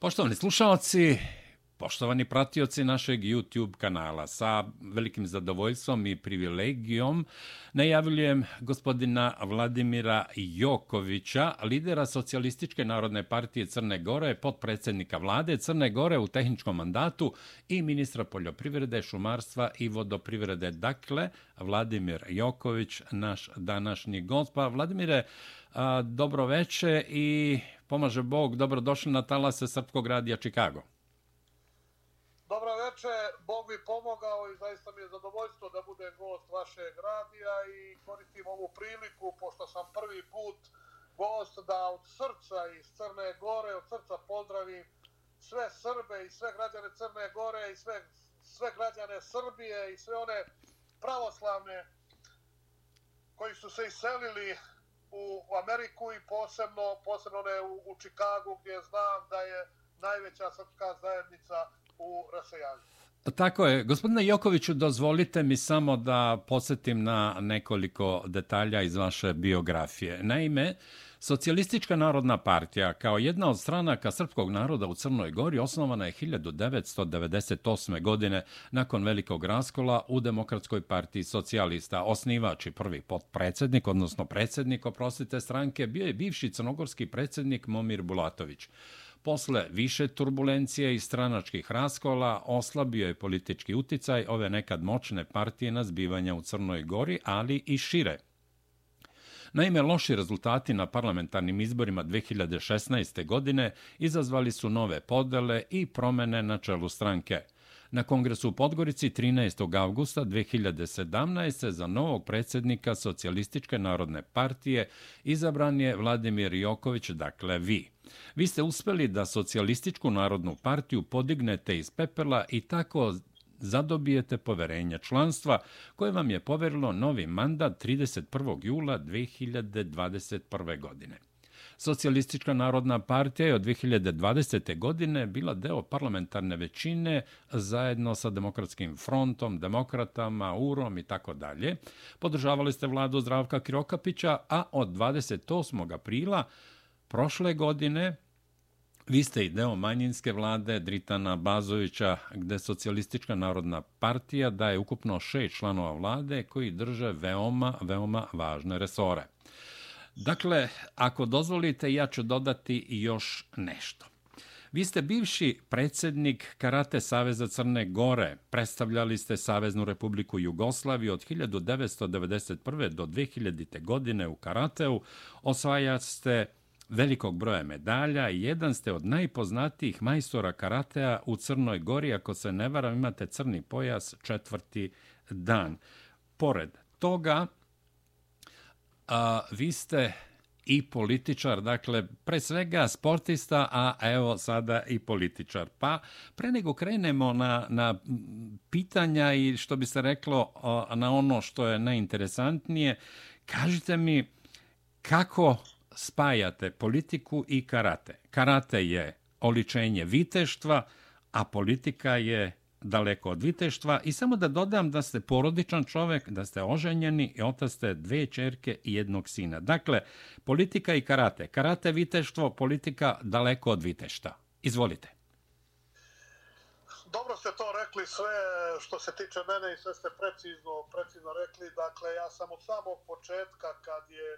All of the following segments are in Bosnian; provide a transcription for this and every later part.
Poštovani slušalci, Poštovani pratioci našeg YouTube kanala, sa velikim zadovoljstvom i privilegijom najavljujem gospodina Vladimira Jokovića, lidera Socialističke narodne partije Crne Gore, podpredsednika vlade Crne Gore u tehničkom mandatu i ministra poljoprivrede, šumarstva i vodoprivrede. Dakle, Vladimir Joković, naš današnji gost. Pa, Vladimire, dobro veče i pomaže Bog, dobrodošli na talase Srpskog radija Čikago veče, Bog mi pomogao i zaista mi je zadovoljstvo da budem gost vašeg radija i koristim ovu priliku, pošto sam prvi put gost, da od srca iz Crne Gore, od srca pozdravim sve Srbe i sve građane Crne Gore i sve, sve građane Srbije i sve one pravoslavne koji su se iselili u Ameriku i posebno, posebno ne u, u Čikagu gdje znam da je najveća srpska zajednica u rasajanju. Tako je. Gospodine Jokoviću, dozvolite mi samo da podsjetim na nekoliko detalja iz vaše biografije. Naime, Socijalistička narodna partija, kao jedna od stranaka srpskog naroda u Crnoj Gori, osnovana je 1998. godine nakon velikog raskola u Demokratskoj partiji socijalista. Osnivač i prvi potpredsednik, odnosno predsednik, oprostite stranke, bio je bivši crnogorski predsednik Momir Bulatović. Posle više turbulencije i stranačkih raskola oslabio je politički uticaj ove nekad moćne partije na zbivanja u Crnoj Gori, ali i šire. Naime, loši rezultati na parlamentarnim izborima 2016. godine izazvali su nove podele i promene na čelu stranke. Na kongresu u Podgorici 13. augusta 2017. za novog predsjednika Socijalističke narodne partije izabran je Vladimir Joković, dakle vi. Vi ste uspeli da Socijalističku narodnu partiju podignete iz pepela i tako zadobijete poverenje članstva koje vam je poverilo novi mandat 31. jula 2021. godine. Socijalistička narodna partija je od 2020. godine bila deo parlamentarne većine zajedno sa Demokratskim frontom, demokratama, UROM i tako dalje. Podržavali ste vladu Zdravka Kirokapića, a od 28. aprila prošle godine Vi ste i deo manjinske vlade Dritana Bazovića, gde Socijalistička narodna partija daje ukupno šest članova vlade koji drže veoma, veoma važne resore. Dakle, ako dozvolite, ja ću dodati još nešto. Vi ste bivši predsjednik Karate Saveza Crne Gore, predstavljali ste Saveznu republiku Jugoslaviju od 1991. do 2000. godine u karateu, osvajali ste velikog broja medalja i jedan ste od najpoznatijih majstora karatea u Crnoj Gori, ako se ne varam, imate crni pojas četvrti dan. Pored toga, a, vi ste i političar, dakle, pre svega sportista, a evo sada i političar. Pa, pre nego krenemo na, na pitanja i što bi se reklo na ono što je najinteresantnije, kažite mi kako spajate politiku i karate. Karate je oličenje viteštva, a politika je daleko od viteštva. I samo da dodam da ste porodičan čovek, da ste oženjeni i otac ste dve čerke i jednog sina. Dakle, politika i karate. Karate viteštvo, politika daleko od vitešta. Izvolite. Dobro ste to rekli sve što se tiče mene i sve ste precizno, precizno rekli. Dakle, ja sam od samog početka kad je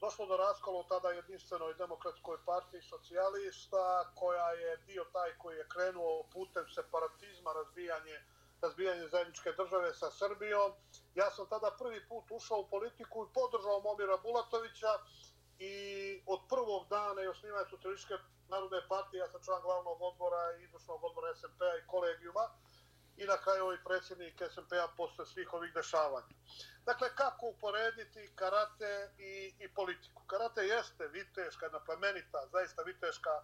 došlo do raskola u tada jedinstvenoj demokratskoj partiji socijalista, koja je dio taj koji je krenuo putem separatizma, razbijanje, razbijanje zajedničke države sa Srbijom. Ja sam tada prvi put ušao u politiku i podržao Momira Bulatovića i od prvog dana i osnivanja Socialističke narodne partije, ja sam član glavnog odbora i izvršnog odbora SMP-a i kolegijuma, i na kraju ovaj predsjednik SMP-a posle svih ovih dešavanja. Dakle, kako uporediti karate i, i politiku? Karate jeste viteška, jedna plemenita, zaista viteška e,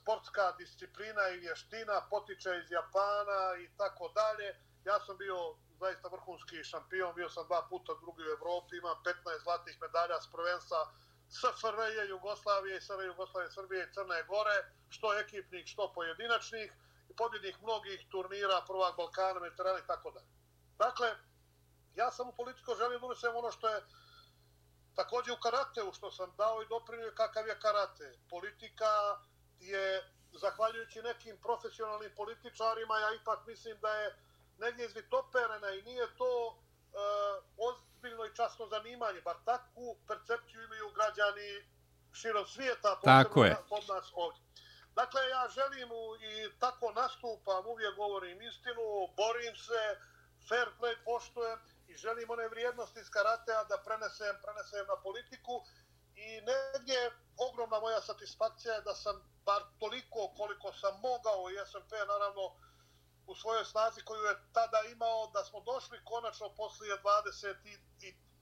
sportska disciplina i vještina, potiče iz Japana i tako dalje. Ja sam bio zaista vrhunski šampion, bio sam dva puta drugi u Evropi, imam 15 zlatnih medalja s prvenstva SFRJ, Jugoslavije, SR Jugoslavije, Srbije i Crne Gore, što ekipnih, što pojedinačnih pobjednik mnogih turnira, prvak Balkana, Mediterana i tako dalje. Dakle, ja sam u politiko želio da unesem ono što je također u karateu, što sam dao i doprinio kakav je karate. Politika je, zahvaljujući nekim profesionalnim političarima, ja ipak mislim da je negdje izvitoperena i nije to uh, ozbiljno i časno zanimanje, bar takvu percepciju imaju građani širom svijeta, Tako je. od nas ovdje. Dakle, ja želim i tako nastupam, uvijek govorim istinu, borim se, fair play poštujem i želim one vrijednosti iz karatea da prenesem, prenesem na politiku. I negdje ogromna moja satisfakcija je da sam bar toliko koliko sam mogao i SMP naravno u svojoj snazi koju je tada imao da smo došli konačno poslije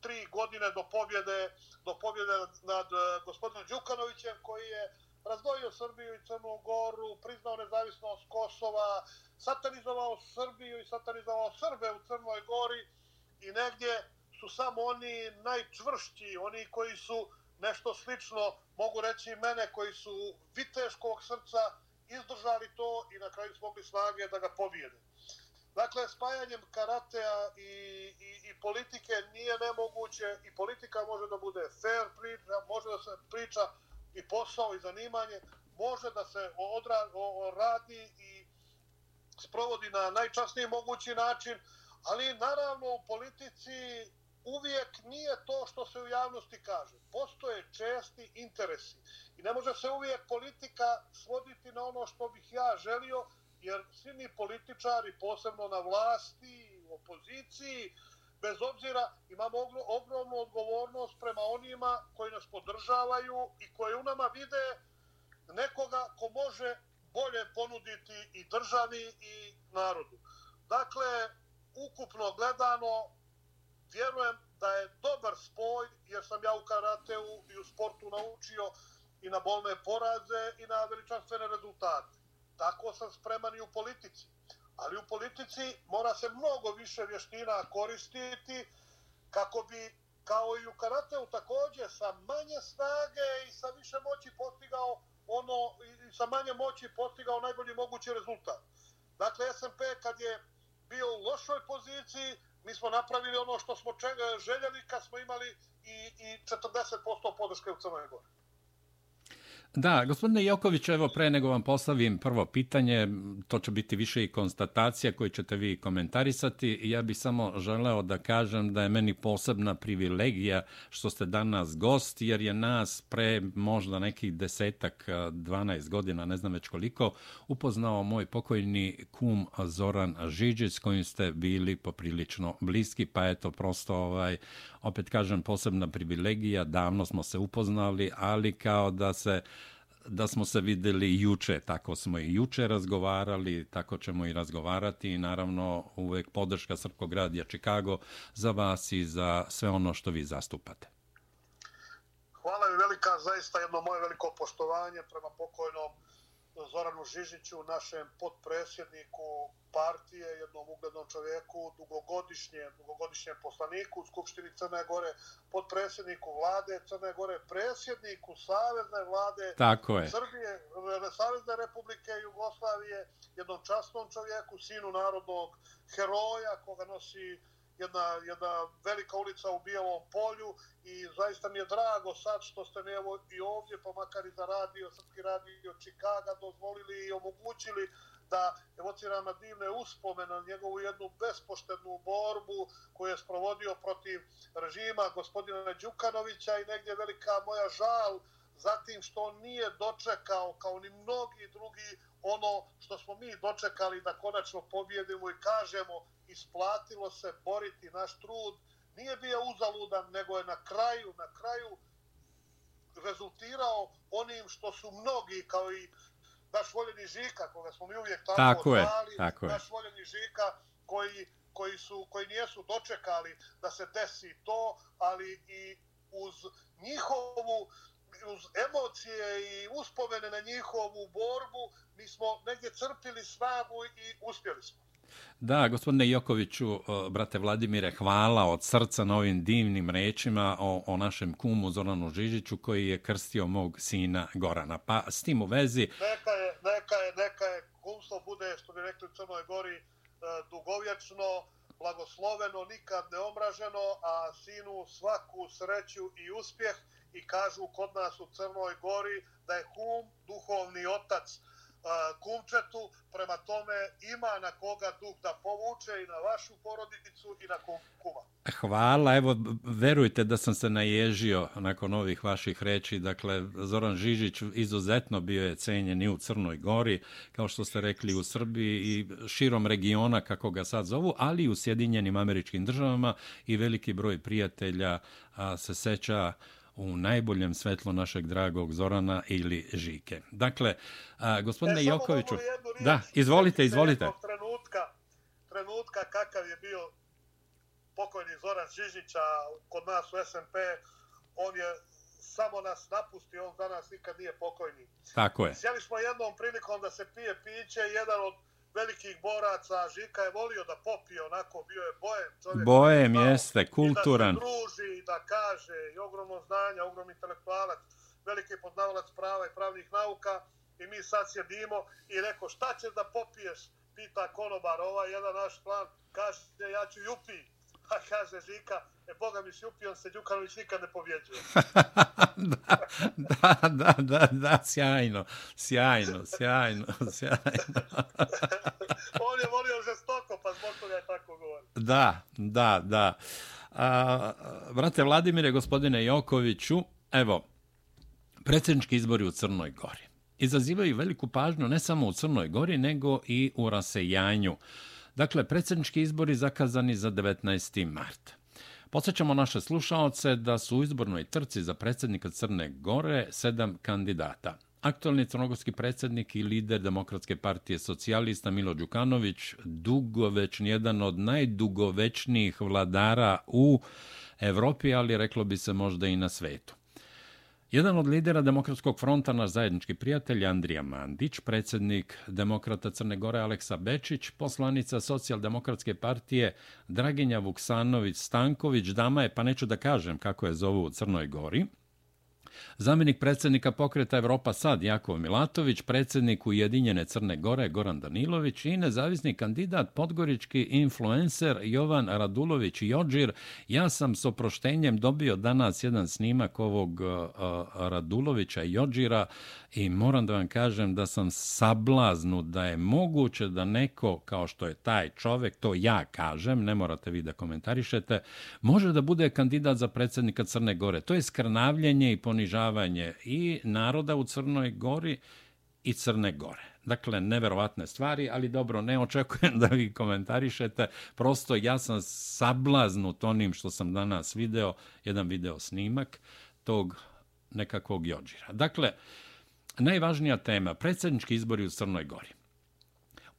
23 godine do pobjede do pobjede nad eh, gospodinom Đukanovićem koji je razdvojio Srbiju i Crnu Goru, priznao nezavisnost Kosova, satanizovao Srbiju i satanizovao Srbe u Crnoj Gori i negdje su samo oni najčvršći, oni koji su nešto slično, mogu reći mene, koji su viteškog srca, izdržali to i na kraju smogli snage da ga pobijede. Dakle, spajanjem karatea i, i, i politike nije nemoguće i politika može da bude fair priča, može da se priča i posao i zanimanje, može da se odra, o, radi i sprovodi na najčasniji mogući način, ali naravno u politici uvijek nije to što se u javnosti kaže. Postoje česti interesi i ne može se uvijek politika svoditi na ono što bih ja želio, jer svi mi političari, posebno na vlasti, u opoziciji, bez obzira imamo ogromnu odgovornost prema onima koji nas podržavaju i koji u nama vide nekoga ko može bolje ponuditi i državi i narodu. Dakle, ukupno gledano, vjerujem da je dobar spoj, jer sam ja u karateu i u sportu naučio i na bolne poraze i na veličanstvene rezultate. Tako sam spreman i u politici. Ali u politici mora se mnogo više vještina koristiti kako bi, kao i u karateu također, sa manje snage i sa više moći postigao ono, i sa manje moći postigao najbolji mogući rezultat. Dakle, SMP kad je bio u lošoj poziciji, mi smo napravili ono što smo željeli kad smo imali i, i 40% podrške u Crnoj Gori. Da, gospodine Joković, evo pre nego vam postavim prvo pitanje, to će biti više i konstatacija koju ćete vi komentarisati. Ja bih samo želeo da kažem da je meni posebna privilegija što ste danas gost, jer je nas pre možda nekih desetak, 12 godina, ne znam već koliko, upoznao moj pokojni kum Zoran Žiđić s kojim ste bili poprilično bliski, pa eto prosto ovaj, opet kažem posebna privilegija, davno smo se upoznali, ali kao da se da smo se videli juče, tako smo i juče razgovarali, tako ćemo i razgovarati i naravno uvek podrška Srpkog radija Čikago za vas i za sve ono što vi zastupate. Hvala mi velika, zaista jedno moje veliko poštovanje prema pokojnom Zoranu Žižiću, našem podpresjedniku partije, jednom uglednom čovjeku, dugogodišnje, dugogodišnjem poslaniku u Skupštini Crne Gore, podpresjedniku vlade Crne Gore, presjedniku Savezne vlade Tako je. Srbije, Savezne republike Jugoslavije, jednom častnom čovjeku, sinu narodnog heroja koga nosi jedna, jedna velika ulica u Bijelom polju i zaista mi je drago sad što ste mi evo i ovdje, pa makar i za radio, Srpski radio Čikaga, dozvolili i omogućili da evociram na divne uspomene na njegovu jednu bespoštednu borbu koju je sprovodio protiv režima gospodina Đukanovića i negdje velika moja žal zatim što on nije dočekao kao ni mnogi drugi ono što smo mi dočekali da konačno pobjedimo i kažemo isplatilo se boriti naš trud nije bio uzaludan nego je na kraju na kraju rezultirao onim što su mnogi kao i naš voljeni Žika koga smo mi uvijek tako, tako je, tako naš je. voljeni Žika koji, koji, su, koji nijesu dočekali da se desi to ali i uz njihovu uz emocije i uspomene na njihovu borbu, mi smo negdje crpili snagu i uspjeli smo. Da, gospodine Jokoviću, brate Vladimire, hvala od srca na ovim divnim rečima o, o našem kumu Zoranu Žižiću koji je krstio mog sina Gorana. Pa s tim u vezi... Neka je, neka je, neka je kumstvo bude, što bi rekli u Crnoj Gori, e, dugovječno, blagosloveno, nikad neomraženo, a sinu svaku sreću i uspjeh i kažu kod nas u Crnoj Gori da je kum duhovni otac kumčetu, prema tome ima na koga dug da povuče i na vašu porodicu i na kuma. E, hvala, evo, verujte da sam se naježio nakon ovih vaših reči, dakle, Zoran Žižić izuzetno bio je cenjen i u Crnoj Gori, kao što ste rekli u Srbiji i širom regiona, kako ga sad zovu, ali i u Sjedinjenim američkim državama i veliki broj prijatelja a, se seća u najboljem svetlu našeg dragog Zorana ili Žike. Dakle, a, gospodine e, Jokoviću... Da, izvolite, izvolite. Trenutka, trenutka kakav je bio pokojni Zoran Žižića kod nas u SMP, on je samo nas napusti, on za nas nikad nije pokojni. Tako je. Sjeli smo jednom prilikom da se pije piće, jedan od velikih boraca, Žika je volio da popije onako, bio je bojem čovjek. Bojem jeste, kulturan. I da se druži, da kaže, i ogromno znanja, ogromni intelektualac, veliki poznavalac prava i pravnih nauka. I mi sad sjedimo i rekao, šta ćeš da popiješ? Pita konobar, ovaj jedan naš plan, kaže, ja ću jupi. A kaže Žika, e Boga mi šupi, on se Đukanović nikad ne povjeđuje. da, da, da, da, sjajno, sjajno, sjajno, sjajno. on je volio žestoko, pa zbog toga je tako govor. Da, da, da. A, vrate Vladimire, gospodine Jokoviću, evo, predsjednički izbori u Crnoj Gori izazivaju veliku pažnju ne samo u Crnoj Gori, nego i u rasejanju. Dakle, predsjednički izbori zakazani za 19. marta. Podsjećamo naše slušaoce da su u izbornoj trci za predsjednika Crne Gore sedam kandidata. Aktualni crnogorski predsjednik i lider Demokratske partije socijalista Milo Đukanović, dugovečni, jedan od najdugovečnijih vladara u Evropi, ali reklo bi se možda i na svetu. Jedan od lidera Demokratskog fronta, naš zajednički prijatelj Andrija Mandić, predsjednik Demokrata Crne Gore Aleksa Bečić, poslanica socijaldemokratske partije Draginja Vuksanović-Stanković, dama je, pa neću da kažem kako je zovu u Crnoj Gori, Zamjenik predsjednika pokreta Evropa Sad Jakov Milatović, predsjednik Ujedinjene Crne Gore Goran Danilović i nezavisni kandidat podgorički influencer Jovan Radulović Jođir. Ja sam s oproštenjem dobio danas jedan snimak ovog e, e, Radulovića Jođira i moram da vam kažem da sam sablaznu da je moguće da neko kao što je taj čovek, to ja kažem, ne morate vi da komentarišete, može da bude kandidat za predsjednika Crne Gore. To je skrnavljenje i ponižavanje i naroda u Crnoj Gori i Crne Gore. Dakle, neverovatne stvari, ali dobro, ne očekujem da vi komentarišete. Prosto ja sam sablaznut onim što sam danas video, jedan video snimak tog nekakvog jođira. Dakle, najvažnija tema, predsjednički izbori u Crnoj Gori.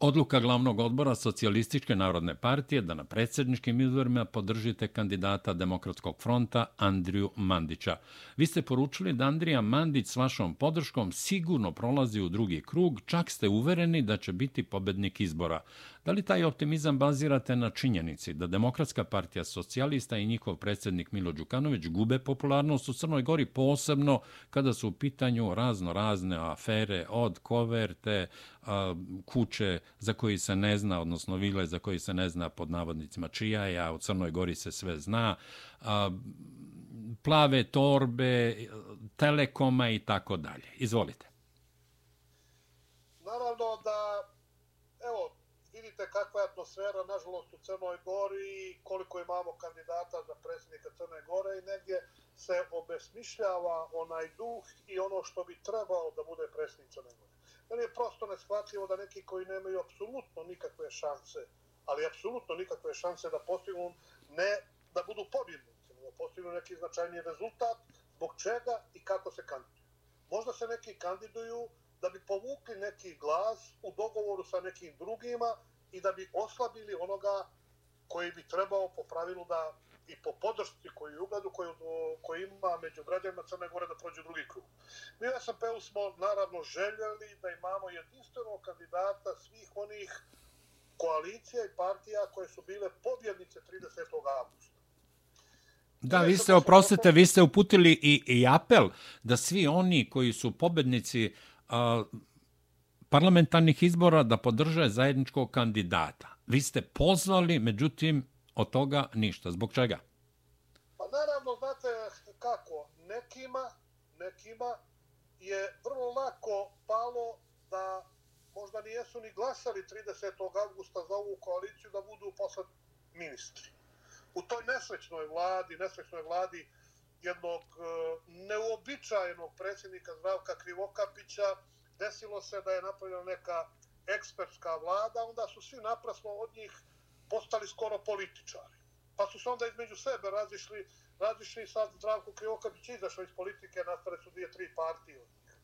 Odluka glavnog odbora Socijalističke narodne partije da na predsjedničkim izborima podržite kandidata Demokratskog fronta Andriju Mandića. Vi ste poručili da Andrija Mandić s vašom podrškom sigurno prolazi u drugi krug, čak ste uvereni da će biti pobednik izbora. Da li taj optimizam bazirate na činjenici da Demokratska partija socijalista i njihov predsjednik Milo Đukanović gube popularnost u Crnoj Gori posebno kada su u pitanju razno razne afere od koverte, kuće za koji se ne zna, odnosno vile za koji se ne zna pod navodnicima čija je, a u Crnoj Gori se sve zna, plave torbe, telekoma i tako dalje. Izvolite. Naravno da vidite kakva je atmosfera, nažalost, u Crnoj Gori i koliko imamo kandidata za predsjednika Crne Gore i negdje se obesmišljava onaj duh i ono što bi trebao da bude predsjednik Crne Gore. Meni je prosto neshvatljivo da neki koji nemaju apsolutno nikakve šanse, ali apsolutno nikakve šanse da postignu ne da budu pobjednici, da postignu neki značajni rezultat, zbog čega i kako se kandiduju. Možda se neki kandiduju da bi povukli neki glas u dogovoru sa nekim drugima i da bi oslabili onoga koji bi trebao po pravilu da i po podršci koju ugledu koju, koju ima među građanima Crne Gore da prođe drugi krug. Mi u SMP-u smo naravno željeli da imamo jedinstvenog kandidata svih onih koalicija i partija koje su bile pobjednice 30. augusta. Da, vi ste, oprostite, vi ste uputili i, i apel da svi oni koji su pobjednici uh, parlamentarnih izbora da podrže zajedničkog kandidata. Vi ste pozvali, međutim, od toga ništa. Zbog čega? Pa naravno, znate kako, nekima, nekima je vrlo lako palo da možda nijesu ni glasali 30. augusta za ovu koaliciju da budu posle ministri. U toj nesrećnoj vladi, nesrećnoj vladi jednog e, neobičajenog predsjednika Zdravka Krivokapića desilo se da je napravljena neka ekspertska vlada, onda su svi naprasno od njih postali skoro političari. Pa su se onda između sebe razišli, razišli sad Zdravko Krivokapić izašao iz politike, nastale su dvije, tri partije od njih.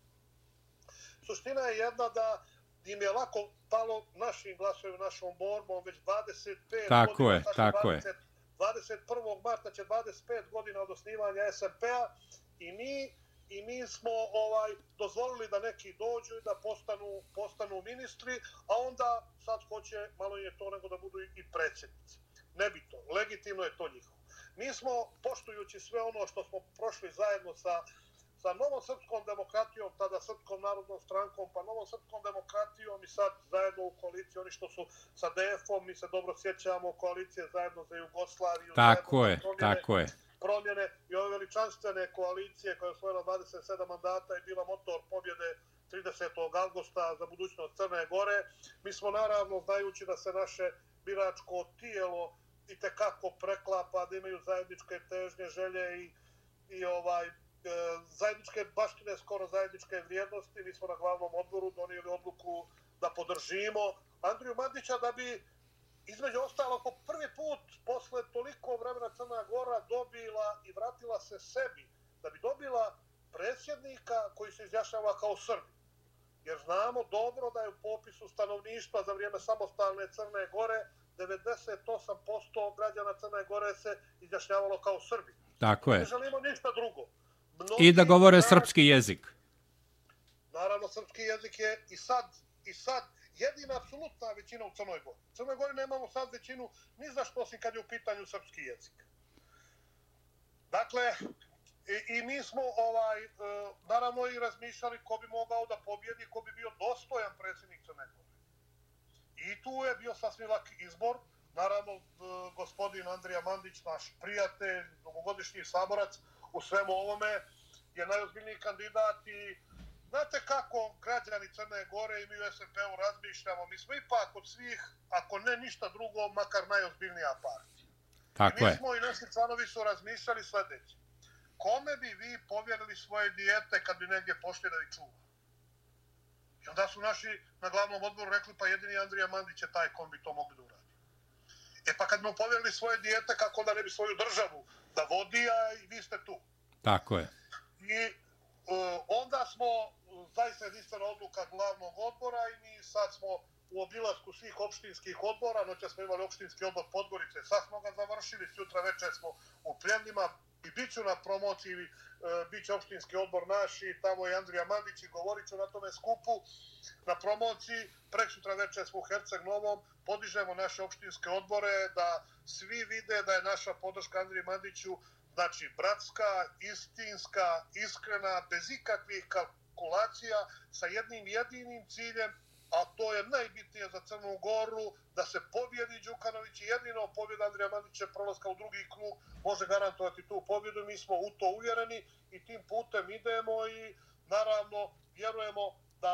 Suština je jedna da im je lako palo našim glasovima, našom borbom, već 25 tako godina. Je, tako 20, je, 21. marta će 25 godina od osnivanja SMP-a i mi i mi smo ovaj dozvolili da neki dođu i da postanu postanu ministri, a onda sad hoće malo je to nego da budu i predsjednici. Ne bi to, legitimno je to njihovo. Mi smo, poštujući sve ono što smo prošli zajedno sa sa novom srpskom demokratijom, tada srpskom narodnom strankom, pa novom srpskom demokratijom i sad zajedno u koaliciji, oni što su sa DF-om, mi se dobro sjećamo koalicije zajedno za Jugoslaviju. Tako je, tako je. Promjene i ove veličanstvene koalicije koja je osvojila 27 mandata i bila motor pobjede 30. augusta za budućnost Crne Gore. Mi smo naravno, znajući da se naše biračko tijelo i tekako preklapa, da imaju zajedničke težnje, želje i, i ovaj E, zajedničke baštine, skoro zajedničke vrijednosti. Mi smo na glavnom odboru donijeli odluku da podržimo Andriju Mandića da bi između ostalo po prvi put posle toliko vremena Crna Gora dobila i vratila se sebi da bi dobila predsjednika koji se izjašnjava kao Srbi. Jer znamo dobro da je u popisu stanovništva za vrijeme samostalne Crne Gore 98% građana Crne Gore se izjašnjavalo kao Srbi. Tako je. Ne želimo ništa drugo. I da govore srpski jezik. Naravno, srpski jezik je i sad, i sad jedina apsolutna većina u Crnoj Gori. U Crnoj Gori nemamo sad većinu ni za što osim kad je u pitanju srpski jezik. Dakle, i, i mi smo ovaj, e, naravno i razmišljali ko bi mogao da pobjedi, ko bi bio dostojan predsjednik Crne Gore. I tu je bio sasvim lak izbor. Naravno, e, gospodin Andrija Mandić, naš prijatelj, dugogodišnji saborac, u svemu ovome je najozbiljniji kandidat i znate kako građani Crne Gore i mi u SNP-u razmišljamo, mi smo ipak od svih, ako ne ništa drugo, makar najozbiljnija partija. Tako I mi je. smo i naši članovi su razmišljali sljedeće. Kome bi vi povjerili svoje dijete kad bi negdje pošli da ih čuva? I onda su naši na glavnom odboru rekli pa jedini Andrija Mandić je taj kom bi to mogli da uradi. E pa kad mu povjerili svoje dijete, kako da ne bi svoju državu da vodi, a i vi ste tu. Tako je. I onda smo zaista jedinstvena odluka glavnog odbora i mi sad smo u obilasku svih opštinskih odbora, noća smo imali opštinski odbor Podgorice, sad smo ga završili, sutra večer smo u pljenima i bit ću na promociji, uh, bit će opštinski odbor naš i tamo je Andrija Mandić i govorit ću na tome skupu na promociji, prek sutra večer smo u Herceg Novom, podižemo naše opštinske odbore, da svi vide da je naša podrška Andriji Mandiću znači bratska, istinska, iskrena, bez ikakvih kalkulacija, sa jednim jedinim ciljem, a to je najbitnije za Crnu Goru, da se pobjedi Đukanović i jedino pobjeda Andrija Mandića prolaska u drugi klub može garantovati tu pobjedu. Mi smo u to uvjereni i tim putem idemo i naravno vjerujemo da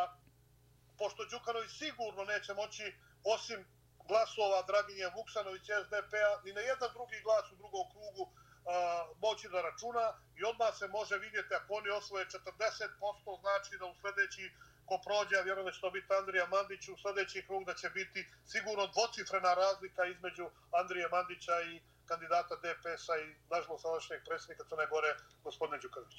pošto Đukanović sigurno neće moći osim glasova Draginje Vuksanović SDP-a ni na jedan drugi glas u drugom krugu moći da računa i odmah se može vidjeti ako oni osvoje 40% znači da u sljedeći ko prođe, a vjerujem da će to biti Andrija Mandić u sljedeći krug da će biti sigurno dvocifrena razlika između Andrije Mandića i kandidata DPS-a i nažalost sadašnjeg predsjednika Crne Gore, gospodine Đuković.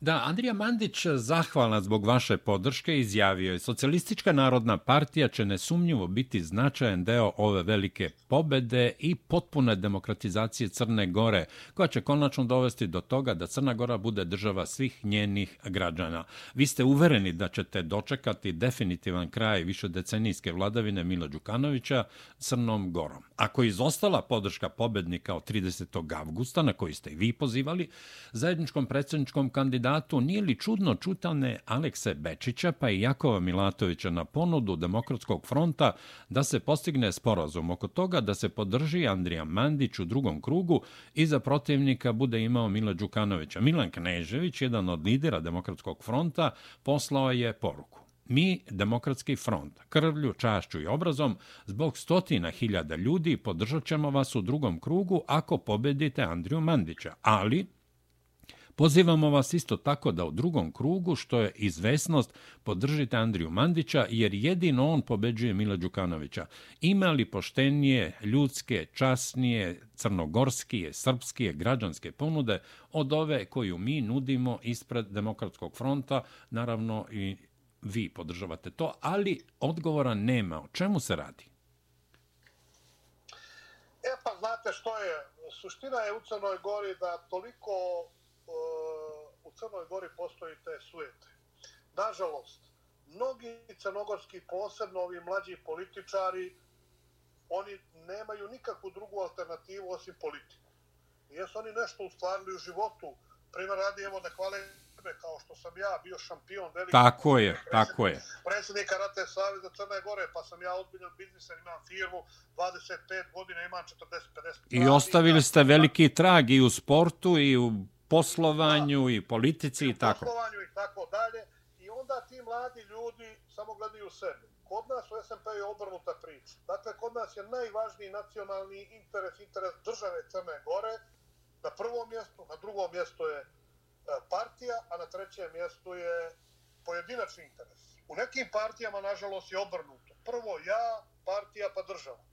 Da, Andrija Mandić, eh, zahvalna zbog vaše podrške, izjavio je Socijalistička narodna partija će nesumnjivo biti značajan deo ove velike pobede i potpune demokratizacije Crne Gore, koja će konačno dovesti do toga da Crna Gora bude država svih njenih građana. Vi ste uvereni da ćete dočekati definitivan kraj više decenijske vladavine Mila Đukanovića Crnom Gorom. Ako izostala podrška pobednika kao 30. avgusta, na koji ste i vi pozivali, zajedničkom predsjedničkom kandidatu, nije li čudno čutane Alekse Bečića pa i Jakova Milatovića na ponudu Demokratskog fronta da se postigne sporazum oko toga da se podrži Andrija Mandić u drugom krugu i za protivnika bude imao Mila Đukanovića. Milan Knežević, jedan od lidera Demokratskog fronta, poslao je poruku. Mi, Demokratski front, krvlju, čašću i obrazom, zbog stotina hiljada ljudi podržat ćemo vas u drugom krugu ako pobedite Andriju Mandića. Ali, pozivamo vas isto tako da u drugom krugu, što je izvesnost, podržite Andriju Mandića, jer jedino on pobeđuje Mila Đukanovića. Ima li poštenije, ljudske, časnije, crnogorskije, srpskije, građanske ponude od ove koju mi nudimo ispred Demokratskog fronta, naravno i vi podržavate to, ali odgovora nema. O čemu se radi? E pa znate što je, suština je u Crnoj Gori da toliko uh, u Crnoj Gori postoji te sujete. Nažalost, mnogi crnogorski, posebno ovi mlađi političari, oni nemaju nikakvu drugu alternativu osim politiku. Jesu oni nešto ustvarili u životu, primjer radi, evo da hvale sebe kao što sam ja bio šampion veliki. Tako je, tako je. Predsjednika Rate Saveza Crne Gore, pa sam ja ozbiljan biznisan, imam firmu, 25 godina, imam 40-50. I ostavili ste veliki trag i u sportu i u poslovanju da, i politici i, i tako. Poslovanju i tako dalje. I onda ti mladi ljudi samo gledaju sebe. Kod nas u SMP je obrnuta priča. Dakle, kod nas je najvažniji nacionalni interes, interes države Crne Gore. Na prvom mjestu, na drugom mjestu je E, partija, a na trećem mjestu je pojedinačni interes. U nekim partijama, nažalost, je obrnuto. Prvo ja, partija, pa država.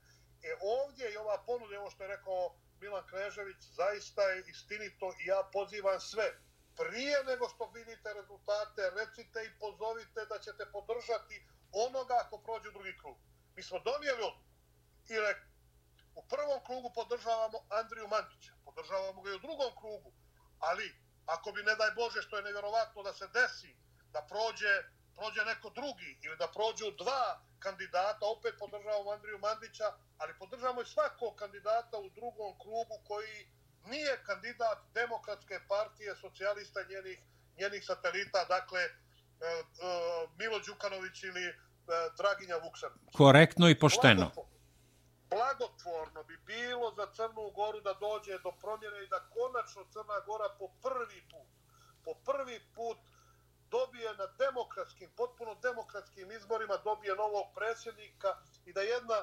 E ovdje je ova ponuda, ovo što je rekao Milan Knežević, zaista je istinito i ja pozivam sve. Prije nego što vidite rezultate, recite i pozovite da ćete podržati onoga ako prođe u drugi krug. Mi smo donijeli odluku i rekli, u prvom krugu podržavamo Andriju Mandića, podržavamo ga i u drugom krugu, ali ako bi ne daj Bože što je nevjerovatno da se desi da prođe prođe neko drugi ili da prođu dva kandidata, opet podržavamo Andriju Mandića, ali podržavamo i svakog kandidata u drugom krugu koji nije kandidat demokratske partije socijalista njenih, njenih satelita, dakle e, e, Milo Đukanović ili e, Draginja Vuksanović. Korektno i pošteno. Blago, blagotvorno bi bilo za Crnu Goru da dođe do promjene i da konačno Crna Gora po prvi put, po prvi put dobije na demokratskim, potpuno demokratskim izborima, dobije novog predsjednika i da jedna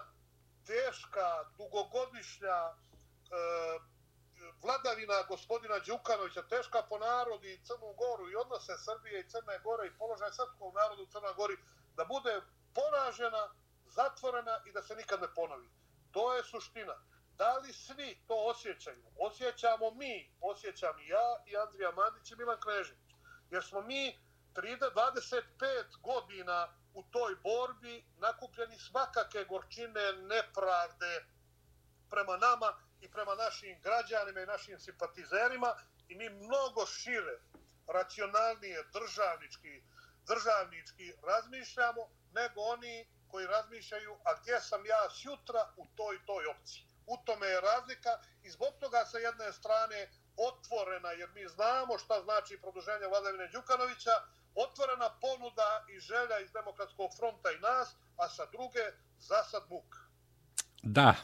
teška, dugogodišnja e, vladavina gospodina Đukanovića, teška po narodi i Crnu Goru i odnose Srbije i Crne Gore i položaj srpskog naroda u Crnoj Gori, da bude poražena, zatvorena i da se nikad ne ponovi. To je suština. Da li svi to osjećaju? Osjećamo mi, osjećam i ja i Andrija Mandić i Milan Knežević. Jer smo mi 25 godina u toj borbi nakupljeni svakake gorčine, nepravde prema nama i prema našim građanima i našim simpatizerima i mi mnogo šire, racionalnije, državnički, državnički razmišljamo nego oni koji razmišljaju, a gdje sam ja sjutra u toj toj opciji. U tome je razlika i zbog toga sa jedne strane otvorena, jer mi znamo šta znači produženje Vladavine Đukanovića, otvorena ponuda i želja iz Demokratskog fronta i nas, a sa druge zasad muk. Da,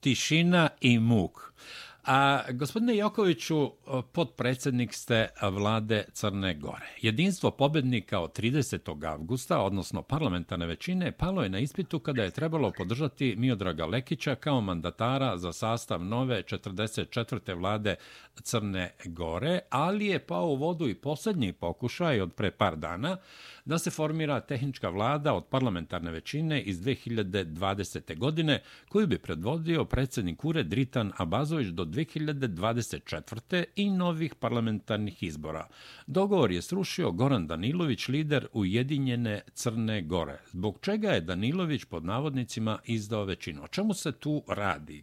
tišina i muk. A gospodine Jokoviću, podpredsednik ste vlade Crne Gore. Jedinstvo pobednika od 30. avgusta, odnosno parlamentarne većine, palo je na ispitu kada je trebalo podržati Miodraga Lekića kao mandatara za sastav nove 44. vlade Crne Gore, ali je pao u vodu i posljednji pokušaj od pre par dana da se formira tehnička vlada od parlamentarne većine iz 2020. godine, koju bi predvodio predsjednik Ure Dritan Abazović do 2024. i novih parlamentarnih izbora. Dogovor je srušio Goran Danilović, lider Ujedinjene Crne Gore. Zbog čega je Danilović pod navodnicima izdao većinu? O čemu se tu radi?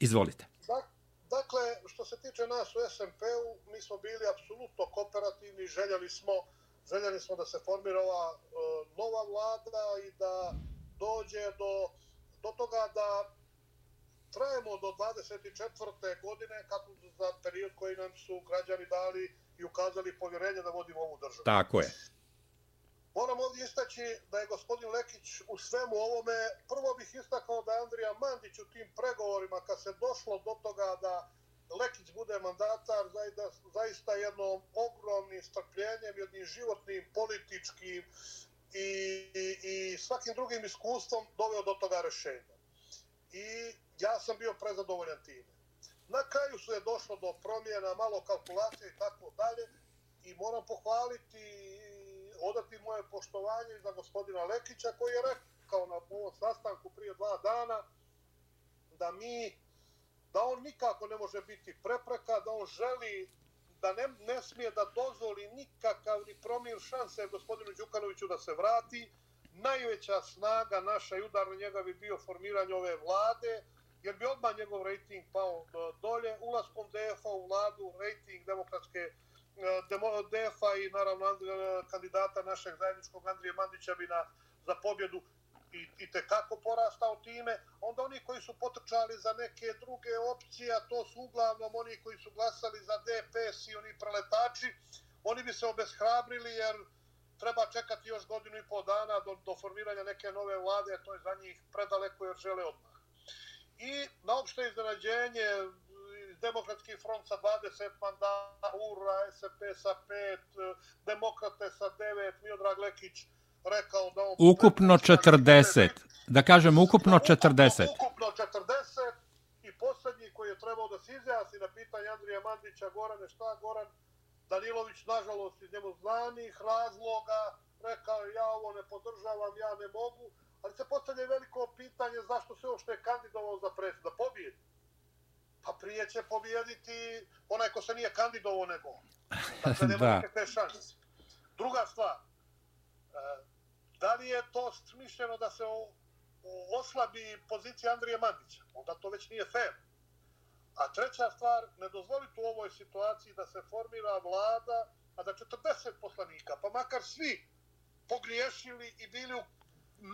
Izvolite. Dakle, što se tiče nas u SMP-u, mi smo bili apsolutno kooperativni, željeli smo, željeli smo da se formira ova uh, nova vlada i da dođe do, do toga da trajemo do 24. godine kako za period koji nam su građani dali i ukazali povjerenje da vodimo ovu državu. Tako je. Moram ovdje istaći da je gospodin Lekić u svemu ovome, prvo bih istakao da je Andrija Mandić u tim pregovorima, kad se došlo do toga da Lekić bude mandatar, zaista jednom ogromnim strpljenjem, jednim životnim, političkim i, i, i svakim drugim iskustvom doveo do toga rešenja. I ja sam bio prezadovoljan time. Na kraju su je došlo do promjena, malo kalkulacije i tako dalje. I moram pohvaliti i odati moje poštovanje za gospodina Lekića koji je rekao na ovom sastanku prije dva dana da mi da on nikako ne može biti prepreka, da on želi da ne, ne smije da dozvoli nikakav ni promil šanse gospodinu Đukanoviću da se vrati. Najveća snaga naša i udar na njega bi bio formiranje ove vlade, jer bi odmah njegov rejting pao e, dolje. Ulaskom DF-a u vladu, rejting demokratske e, DF-a i naravno e, kandidata našeg zajedničkog Andrije Mandića bi na, za pobjedu i, i te kako porastao time, onda oni koji su potrčali za neke druge opcije, a to su uglavnom oni koji su glasali za DPS i oni preletači, oni bi se obeshrabrili jer treba čekati još godinu i pol dana do, do formiranja neke nove vlade, a to je za njih predaleko jer žele odmah. I na opšte iznenađenje, Demokratski front sa 20 mandata, URA, SP sa 5, Demokrate sa 9, Miodrag Lekić. Ukupno 40. Da kažem, ukupno 40. Ukupno 40. I posljednji koji je trebao da se izjasni na pitanje Andrija Mandića, Gorane, šta Goran Danilović, nažalost, iz njemu znanih razloga, rekao ja ovo ne podržavam, ja ne mogu, ali se postavlja veliko pitanje zašto se što je kandidovao za predsjed, da pobijedi pa prije će pobijediti onaj ko se nije kandidovao nego. Dakle, nema da. nikakve šanse. Druga stvar, e, da li je to smišljeno da se oslabi pozicija Andrije Mandića? Onda to već nije fair. A treća stvar, ne dozvoliti u ovoj situaciji da se formira vlada, a da 40 poslanika, pa makar svi pogriješili i bili u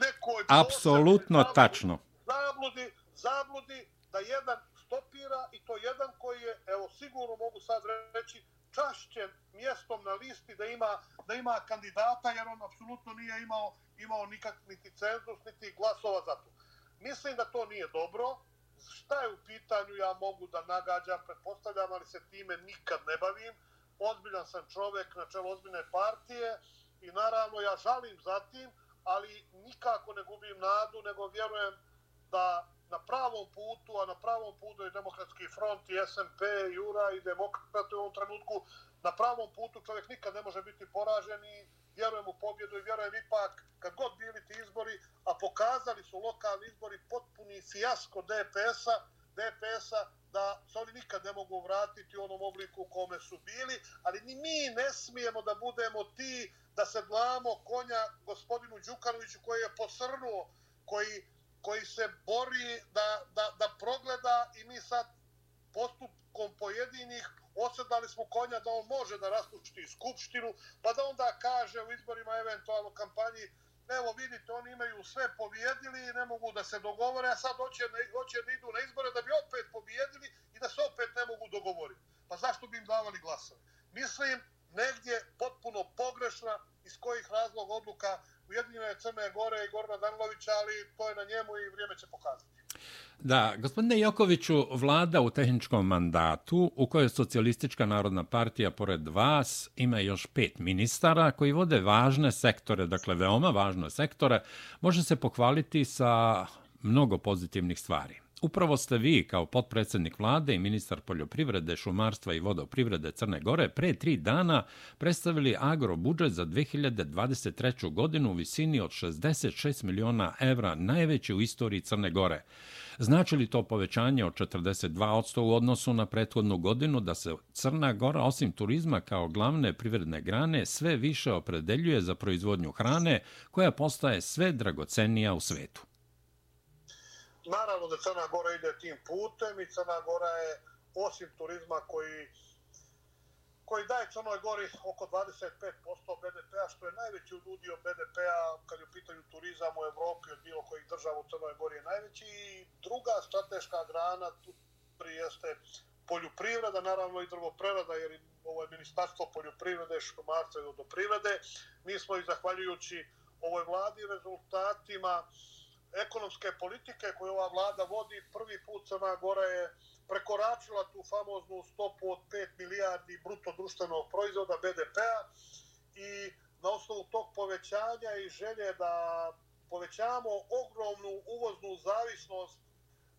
nekoj... Apsolutno tačno. Zabludi, zabludi da jedan stopira i to jedan koji je, evo sigurno mogu sad reći, čašćen mjestom na listi da ima da ima kandidata jer on apsolutno nije imao imao nikak niti cenzus niti glasova za to. Mislim da to nije dobro. Šta je u pitanju ja mogu da nagađam, pretpostavljam, ali se time nikad ne bavim. Ozbiljan sam čovjek na čelu ozbiljne partije i naravno ja žalim za tim, ali nikako ne gubim nadu, nego vjerujem da na pravom putu, a na pravom putu je demokratski front i SMP, Jura i demokrate u ovom trenutku. Na pravom putu čovjek nikad ne može biti poražen i vjerujem u pobjedu i vjerujem ipak kad god bili ti izbori, a pokazali su lokalni izbori potpuni fijasko DPS-a, DPS-a da se oni nikad ne mogu vratiti u onom obliku u kome su bili, ali ni mi ne smijemo da budemo ti da se dlamo konja gospodinu Đukanoviću koji je posrnuo, koji koji se bori da, da, da progleda i mi sad postupkom pojedinih osedali smo konja da on može da raspušti skupštinu, pa da onda kaže u izborima eventualno kampanji evo vidite, oni imaju sve pobjedili i ne mogu da se dogovore, a sad hoće, hoće da idu na izbore da bi opet pobjedili i da se opet ne mogu dogovoriti. Pa zašto bi im davali glasove? Mislim, negdje potpuno pogrešna iz kojih razlog odluka Ujedinjene Crne Gore i Gorna Danlovića, ali to je na njemu i vrijeme će pokazati. Da, gospodine Jokoviću, vlada u tehničkom mandatu u kojoj socijalistička narodna partija pored vas ima još pet ministara koji vode važne sektore, dakle veoma važne sektore, može se pohvaliti sa mnogo pozitivnih stvari. Upravo ste vi, kao potpredsjednik vlade i ministar poljoprivrede, šumarstva i vodoprivrede Crne Gore, pre tri dana predstavili agrobudžet za 2023. godinu u visini od 66 miliona evra, najveći u istoriji Crne Gore. Znači li to povećanje od 42% u odnosu na prethodnu godinu da se Crna Gora, osim turizma kao glavne privredne grane, sve više opredeljuje za proizvodnju hrane koja postaje sve dragocenija u svetu? Naravno da Crna Gora ide tim putem i Crna Gora je osim turizma koji koji daje Crnoj Gori oko 25% BDP-a, što je najveći udio BDP-a kad je u pitanju turizam u Evropi od bilo kojih država u Crnoj Gori je najveći. I druga strateška grana tu prijeste poljoprivreda, naravno i drvoprerada, jer ovo je ministarstvo poljoprivrede, šumarstva i vodoprivrede. Mi smo i zahvaljujući ovoj vladi rezultatima ekonomske politike koje ova vlada vodi, prvi put Crna Gora je prekoračila tu famoznu stopu od 5 milijardi bruto društvenog proizvoda BDP-a i na osnovu tog povećanja i želje da povećamo ogromnu uvoznu zavisnost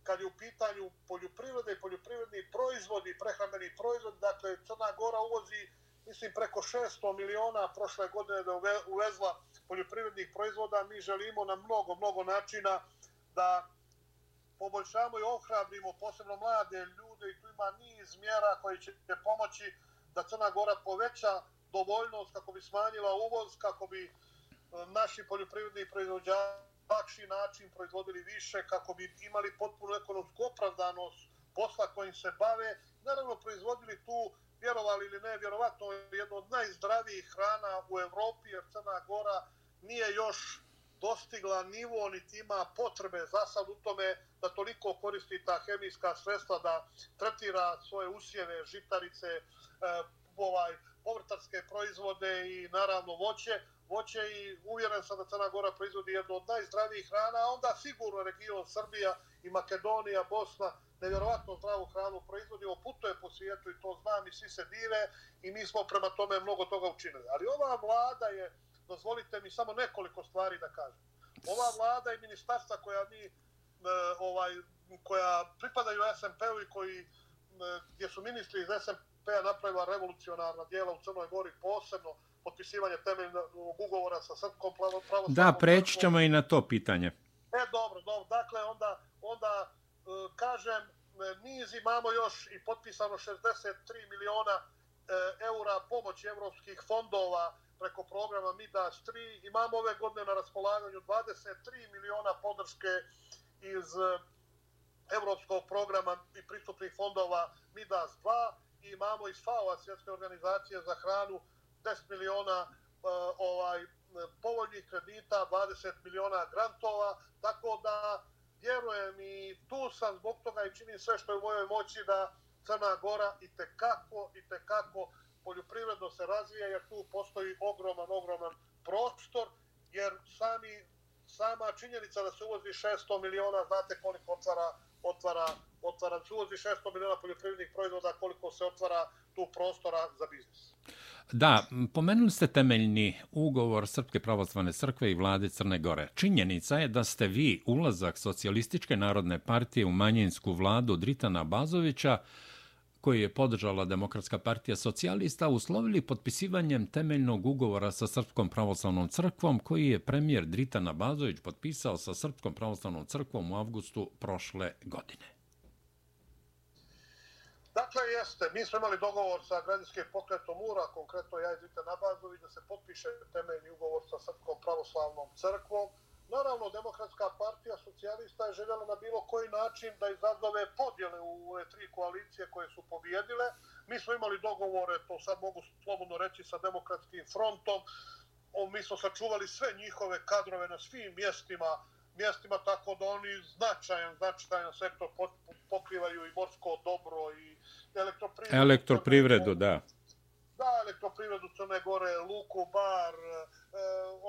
kad je u pitanju poljoprivrede i poljoprivredni proizvodi, prehrambeni proizvodi, dakle Crna Gora uvozi mislim preko 600 miliona prošle godine da uvezla poljoprivrednih proizvoda, mi želimo na mnogo, mnogo načina da poboljšamo i ohrabrimo posebno mlade ljude i tu ima niz mjera koji će pomoći da Crna Gora poveća dovoljnost kako bi smanjila uvoz, kako bi e, naši poljoprivredni proizvođači lakši način proizvodili više, kako bi imali potpuno ekonomsku opravdanost posla kojim se bave. Naravno, proizvodili tu, vjerovali ili ne, vjerovatno jedno od najzdravijih hrana u Evropi, jer Crna Gora nije još dostigla nivo, niti ima potrebe za sad u tome da toliko koristi ta hemijska sredstva da tretira svoje usjeve, žitarice, e, ovaj, povrtarske proizvode i naravno voće. Voće i uvjeren sam da Crna Gora proizvodi jednu od najzdravijih hrana, a onda sigurno region Srbija i Makedonija, Bosna, nevjerovatno zdravu hranu proizvodi, putuje po svijetu i to znam i svi se dive i mi smo prema tome mnogo toga učinili. Ali ova vlada je dozvolite mi samo nekoliko stvari da kažem. Ova vlada i ministarstva koja mi e, ovaj koja pripadaju SMP-u i koji e, gdje su ministri iz SMP-a napravila revolucionarna dijela u Crnoj Gori posebno potpisivanje temeljnog ugovora sa Srpskom pravoslavnom Da, preći ćemo i na to pitanje. E, dobro, dobro. Dakle, onda, onda E, kažem, e, niz imamo još i potpisano 63 miliona e, eura pomoći evropskih fondova preko programa MIDAS 3. Imamo ove godine na raspolaganju 23 miliona podrške iz evropskog programa i pristupnih fondova MIDAS 2 i imamo iz FAO-a, Svjetske organizacije za hranu, 10 miliona ovaj, povoljnih kredita, 20 miliona grantova, tako da vjerujem i tu sam zbog toga i činim sve što je u mojoj moći da Crna Gora i te kako i te kako poljoprivredno se razvija jer tu postoji ogroman, ogroman prostor jer sami, sama činjenica da se uvozi 600 miliona, znate koliko otvara, otvara, otvara, se uvozi 600 miliona poljoprivrednih proizvoda, koliko se otvara tu prostora za biznis. Da, pomenuli ste temeljni ugovor Srpske pravoslavne crkve i vlade Crne Gore. Činjenica je da ste vi ulazak Socialističke narodne partije u manjinsku vladu Dritana Bazovića koji je podržala Demokratska partija socijalista, uslovili potpisivanjem temeljnog ugovora sa Srpskom pravoslavnom crkvom, koji je premijer Dritan Abazović potpisao sa Srpskom pravoslavnom crkvom u avgustu prošle godine. Dakle, jeste. Mi smo imali dogovor sa građanskim pokretom URA, konkretno ja i Dritan Abazović, da se potpiše temeljni ugovor sa Srpskom pravoslavnom crkvom. Naravno, Demokratska partija socijalista je željela na bilo koji način da izazove podjele u ove tri koalicije koje su pobjedile. Mi smo imali dogovore, to sad mogu slobodno reći, sa Demokratskim frontom. O, mi smo sačuvali sve njihove kadrove na svim mjestima, mjestima tako da oni značajan, značajan sektor pokrivaju i morsko dobro i elektroprivredu. Elektroprivredu, da da elektroprivredu Crne Gore, Luku, Bar, e,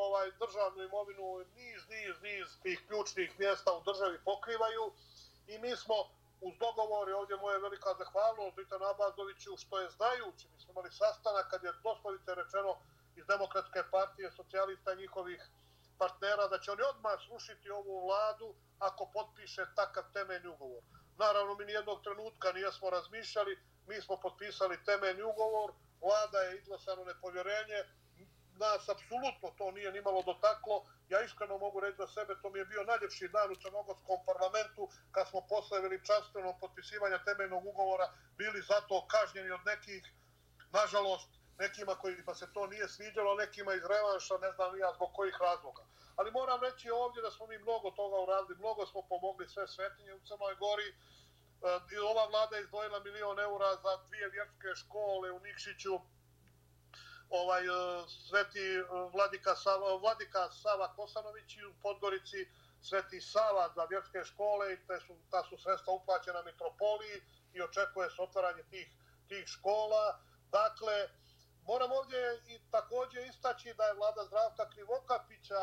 ovaj državnu imovinu, niz, niz, niz tih ključnih mjesta u državi pokrivaju i mi smo uz dogovor i ovdje moje velika zahvalnost Britan Abazoviću što je znajući, mi smo imali sastanak kad je doslovice rečeno iz Demokratske partije socijalista njihovih partnera da će oni odmah slušiti ovu vladu ako potpiše takav temeljni ugovor. Naravno, mi nijednog trenutka nijesmo razmišljali, mi smo potpisali temeljni ugovor, vlada je izglasano nepovjerenje, nas apsolutno to nije nimalo dotaklo. Ja iskreno mogu reći za sebe, to mi je bio najljepši dan u Crnogorskom parlamentu, kad smo posle veličanstvenog potpisivanja temeljnog ugovora bili zato kažnjeni od nekih, nažalost, nekima koji pa se to nije sviđalo, nekima iz revanša, ne znam ja zbog kojih razloga. Ali moram reći ovdje da smo mi mnogo toga uradili, mnogo smo pomogli sve svetinje u Crnoj Gori, e, ova vlada je izdvojila milion eura za dvije vjerske škole u Nikšiću, ovaj e, Sveti e, Vladika Sava, Vladika Sava Kosanović u Podgorici, Sveti Sava za vjerske škole i te su, ta su sredstva uplaćena mitropoliji i očekuje se otvaranje tih, tih škola. Dakle, moram ovdje i također istaći da je vlada Zdravka Krivokapića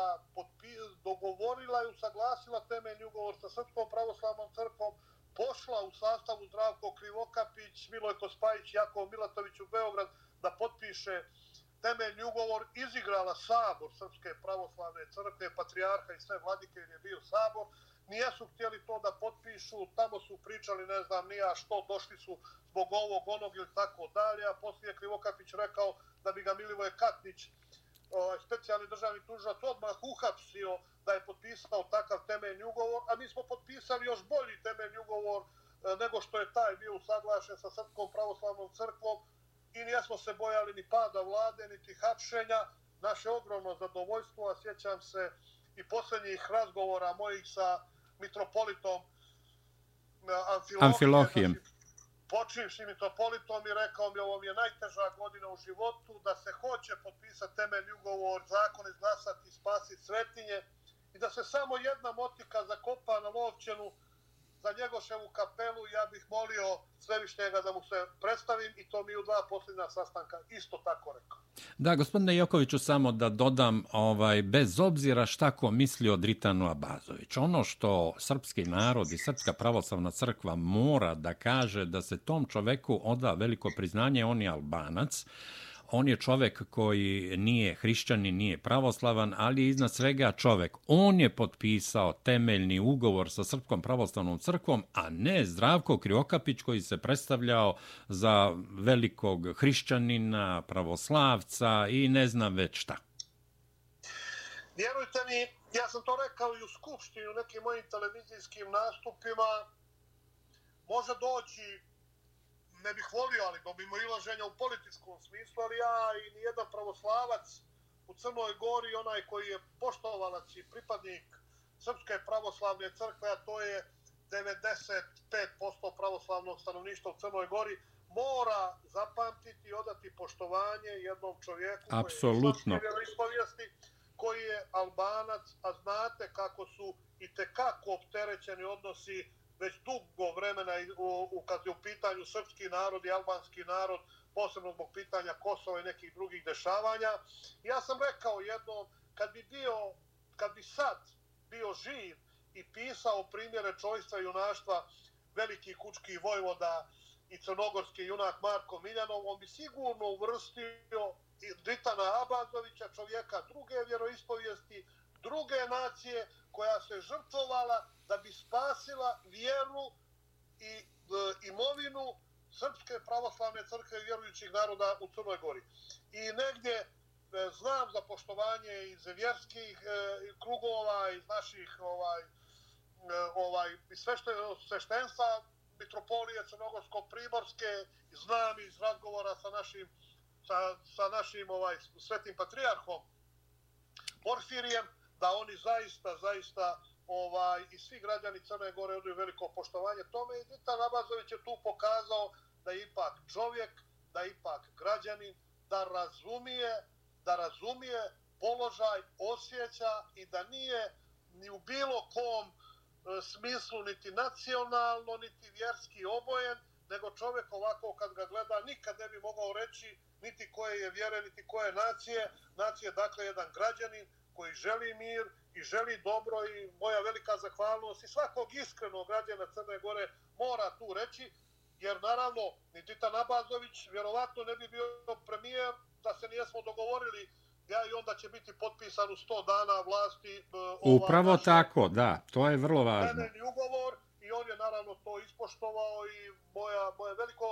dogovorila i usaglasila temeljni ugovor sa Srpskom pravoslavnom crkvom, pošla u sastavu Zdravko Krivokapić, Milojko Spajić, Jakov Milatović u Beograd da potpiše temeljni ugovor izigrala sabor Srpske pravoslavne crkve, patrijarha i sve vladike jer je bio sabor. Nijesu htjeli to da potpišu, tamo su pričali, ne znam, nija što, došli su zbog ovog, onog ili tako dalje, a poslije Krivokapić rekao da bi ga Milivoje Katnić, ovaj, specijalni državni tužac, odmah uhapsio da je potpisao takav temeljni ugovor, a mi smo potpisali još bolji temeljni ugovor e, nego što je taj bio usaglašen sa Srpskom pravoslavnom crkvom, i nijesmo se bojali ni pada vlade, niti hapšenja. Naše ogromno zadovoljstvo, a sjećam se i posljednjih razgovora mojih sa mitropolitom Amfilohijem. Amfilohijem. Znači, počivši mitropolitom i rekao mi ovo mi je najteža godina u životu, da se hoće potpisati temeljni ugovor, zakon izglasati, spasiti svetinje i da se samo jedna motika zakopa na Lovćenu, za Njegoševu kapelu ja bih molio svevišnjega da mu se predstavim i to mi u dva posljedna sastanka isto tako rekao. Da, gospodine Jokoviću, samo da dodam, ovaj, bez obzira šta ko misli o Dritanu Abazović, ono što srpski narod i srpska pravoslavna crkva mora da kaže da se tom čoveku oda veliko priznanje, on je albanac, on je čovek koji nije hrišćanin, nije pravoslavan, ali je iznad svega čovek. On je potpisao temeljni ugovor sa Srpskom pravoslavnom crkvom, a ne Zdravko Kriokapić koji se predstavljao za velikog hrišćanina, pravoslavca i ne znam već šta. Vjerujte mi, ja sam to rekao i u Skupštini, u nekim mojim televizijskim nastupima, može doći ne bih volio, ali do mimo ilaženja u političkom smislu, ali ja i nijedan pravoslavac u Crnoj Gori, onaj koji je poštovalac i pripadnik Srpske pravoslavne crkve, a to je 95% pravoslavnog stanovništva u Crnoj Gori, mora zapamtiti i odati poštovanje jednom čovjeku Apsolutno. koji je koji je albanac, a znate kako su i tekako opterećeni odnosi već dugo vremena u, kad je u pitanju srpski narod i albanski narod, posebno zbog pitanja Kosova i nekih drugih dešavanja. Ja sam rekao jednom, kad bi bio, kad bi sad bio živ i pisao primjere čojstva i junaštva veliki kučki vojvoda i crnogorski junak Marko Miljanov, on bi sigurno uvrstio Dritana Abazovića, čovjeka druge vjeroispovijesti, druge nacije, koja se žrtvovala da bi spasila vjeru i e, imovinu Srpske pravoslavne crkve vjerujućih naroda u Crnoj Gori. I negdje e, znam za poštovanje iz vjerskih e, krugova, iz naših ovaj, e, ovaj, svešte, sveštenstva mitropolije Crnogorsko-Primorske, znam iz razgovora sa našim, sa, sa našim ovaj, svetim patrijarhom Porfirijem, da oni zaista, zaista ovaj i svi građani Crne Gore odaju veliko poštovanje tome i Dita Nabazović je tu pokazao da je ipak čovjek, da je ipak građanin, da razumije, da razumije položaj, osjeća i da nije ni u bilo kom e, smislu niti nacionalno, niti vjerski obojen, nego čovjek ovako kad ga gleda nikad ne bi mogao reći niti koje je vjere, niti koje nacije. Nacije, dakle, jedan građanin koji želi mir i želi dobro i moja velika zahvalnost i svakog iskrenog građana Crne Gore mora tu reći, jer naravno ni Tita Nabazović vjerovatno ne bi bio premijer da se nijesmo dogovorili ja i onda će biti potpisan u 100 dana vlasti. Uh, Upravo naša, tako, da, to je vrlo važno. ugovor i on je naravno to ispoštovao i moja, moje veliko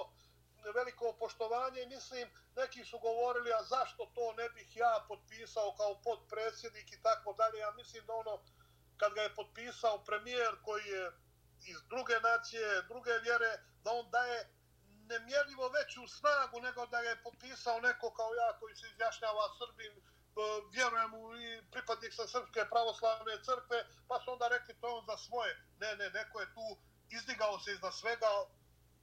veliko poštovanje i mislim, neki su govorili, a zašto to ne bih ja potpisao kao podpredsjednik i tako dalje. Ja mislim da ono, kad ga je potpisao premijer koji je iz druge nacije, druge vjere, da on daje nemjerljivo veću snagu nego da je potpisao neko kao ja koji se izjašnjava Srbin, e, vjerujem u i pripadnik sa Srpske pravoslavne crkve, pa su onda rekli to on za svoje. Ne, ne, neko je tu izdigao se iznad svega,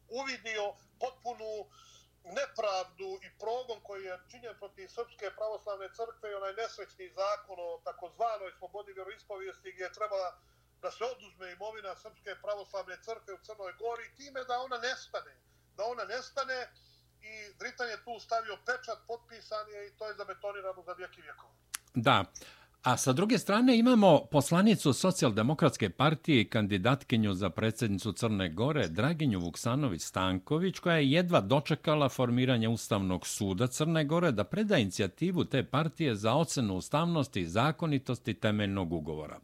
uvidio potpunu nepravdu i progon koji je činjen protiv Srpske pravoslavne crkve i onaj nesrećni zakon o takozvanoj slobodi vjeroispovijesti gdje je trebala da se oduzme imovina Srpske pravoslavne crkve u Crnoj Gori time da ona nestane. Da ona nestane i Dritan je tu stavio pečat, potpisan je i to je zabetonirano za vijeki vjekova. Da, A sa druge strane imamo poslanicu socijaldemokratske partije i kandidatkinju za predsjednicu Crne Gore, Draginju Vuksanović-Stanković, koja je jedva dočekala formiranje Ustavnog suda Crne Gore da preda inicijativu te partije za ocenu ustavnosti i zakonitosti temeljnog ugovora.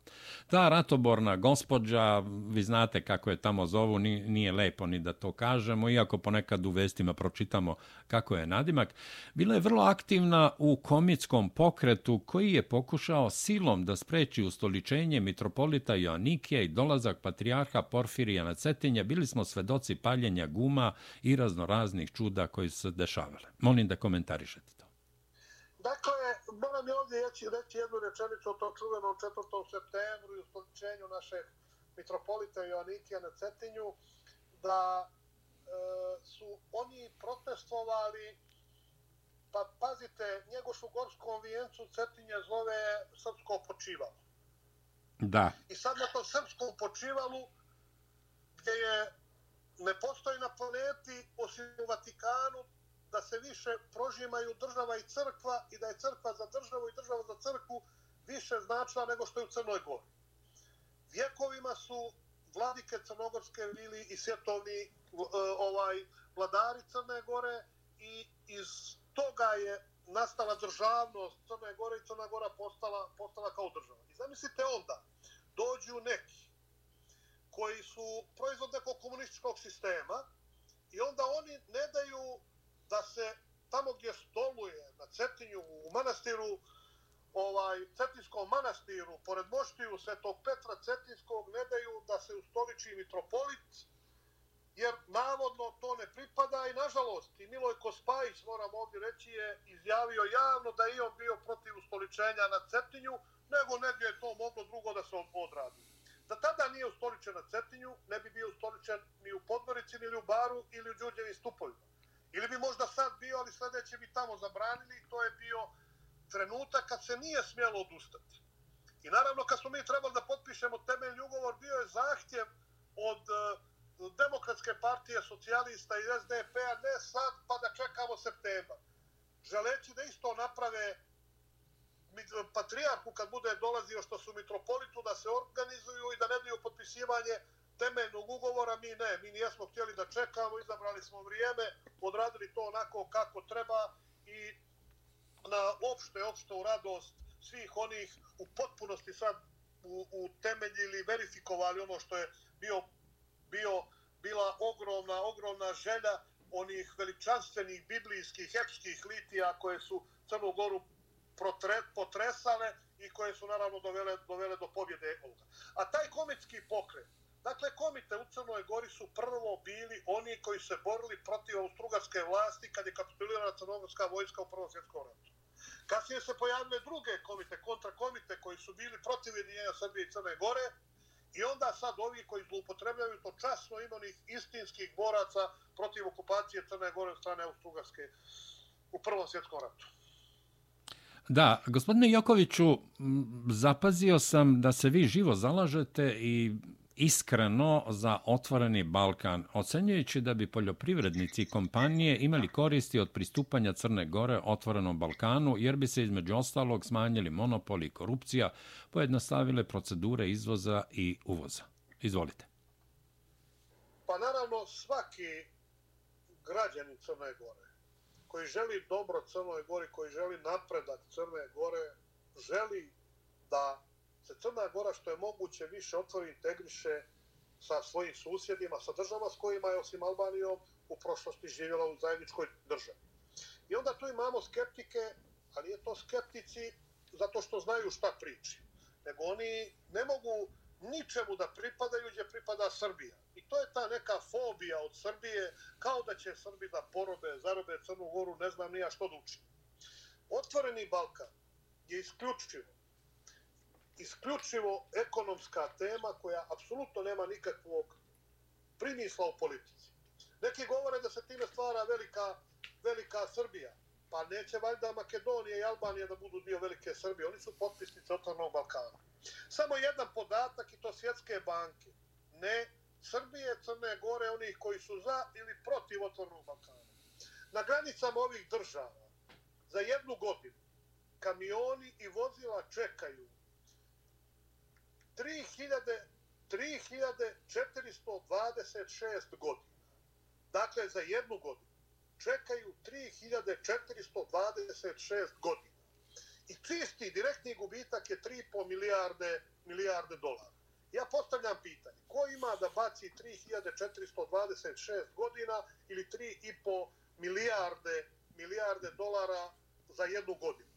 Ta ratoborna gospođa, vi znate kako je tamo zovu, nije lepo ni da to kažemo, iako ponekad u vestima pročitamo kako je nadimak, bila je vrlo aktivna u komitskom pokretu koji je pokušao silom da spreči ustoličenje mitropolita Joannikija i dolazak patrijarha Porfirija na Cetinje, bili smo svedoci paljenja guma i raznoraznih čuda koji su se dešavale. Molim da komentarišete. Dakle, moram je ovdje reći, reći jednu rečenicu o tom čuvenom 4. septembru i ustoličenju našeg mitropolita Joannikija na Cetinju, da e, su oni protestovali Pa pazite, Njegoš u Gorskom vijencu Cetinje zove srpsko počivalo. Da. I sad na tom srpskom počivalu, gdje je ne postoji na planeti osim u Vatikanu, da se više prožimaju država i crkva i da je crkva za državu i država za crkvu više značila nego što je u Crnoj Gori. Vjekovima su vladike Crnogorske bili i svjetovni e, ovaj vladari Crne Gore i iz toga je nastala državnost Crne Gore i Crna Gora postala, postala kao država. I zamislite onda, dođu neki koji su proizvod nekog komunističkog sistema i onda oni ne daju da se tamo gdje stoluje na Cetinju u manastiru ovaj Cetinskom manastiru pored moštiju Svetog Petra Cetinskog ne daju da se ustoliči mitropolit jer navodno to ne pripada i nažalost i Milojko Spajić, moram ovdje reći, je izjavio javno da je on bio protiv ustoličenja na Cetinju, nego negdje je to moglo drugo da se odradi. Da tada nije ustoličen na Cetinju, ne bi bio ustoličen ni u Podgorici, ni u Baru, ili u Đurđevi stupovima. Ili bi možda sad bio, ali sljedeće bi tamo zabranili, i to je bio trenutak kad se nije smjelo odustati. I naravno, kad smo mi trebali da potpišemo temeljni ugovor, bio je zahtjev od uh, demokratske partije, socijalista i SDP-a, ne sad, pa da čekamo septembar. Želeći da isto naprave patrijarku kad bude dolazio što su mitropolitu, da se organizuju i da ne daju potpisivanje temeljnog ugovora, mi ne. Mi nijesmo htjeli da čekamo, izabrali smo vrijeme, odradili to onako kako treba i na opšte, opšte u radost svih onih u potpunosti sad u, u temeljili, verifikovali ono što je bio bio bila ogromna, ogromna želja onih veličanstvenih biblijskih, epskih litija koje su Crnu Goru protre, potresale i koje su naravno dovele, dovele do pobjede ovoga. A taj komitski pokret, dakle komite u Crnoj Gori su prvo bili oni koji se borili protiv austrugarske vlasti kad je kapitulirana crnogorska vojska u Prvom svjetskom ratu. Kasnije se pojavile druge komite, kontrakomite koji su bili protiv jedinjenja Srbije i Crne Gore, I onda sad ovi koji zloupotrebljaju to časno imanih istinskih boraca protiv okupacije Crne Gore strane Austrugarske u Prvom svjetskom ratu. Da, gospodine Jokoviću, zapazio sam da se vi živo zalažete i iskreno za otvoreni Balkan, ocenjujući da bi poljoprivrednici i kompanije imali koristi od pristupanja Crne Gore otvorenom Balkanu, jer bi se između ostalog smanjili monopoli i korupcija, pojednostavile procedure izvoza i uvoza. Izvolite. Pa naravno svaki građanin Crne Gore koji želi dobro Crnoj Gori, koji želi napredak Crne Gore, želi da se Crna Gora što je moguće više otvori integriše sa svojim susjedima, sa državama s kojima je osim Albanijom u prošlosti živjela u zajedničkoj državi. I onda tu imamo skeptike, ali je to skeptici zato što znaju šta priči. Nego oni ne mogu ničemu da pripadaju gdje pripada Srbija. I to je ta neka fobija od Srbije, kao da će Srbi da porobe, zarobe Crnu Goru, ne znam nija što da učinu. Otvoreni Balkan je isključivo isključivo ekonomska tema koja apsolutno nema nikakvog primisla u politici. Neki govore da se time stvara velika, velika Srbija. Pa neće valjda Makedonija i Albanija da budu dio velike Srbije. Oni su potpisnici Otvornog Balkana. Samo jedan podatak i to svjetske banke. Ne Srbije, Crne Gore, onih koji su za ili protiv Otvornog Balkana. Na granicama ovih država za jednu godinu kamioni i vozila čekaju 3426 godina. Dakle, za jednu godinu čekaju 3426 godina. I čisti direktni gubitak je 3,5 milijarde, milijarde dolara. Ja postavljam pitanje, ko ima da baci 3426 godina ili 3,5 milijarde, milijarde dolara za jednu godinu?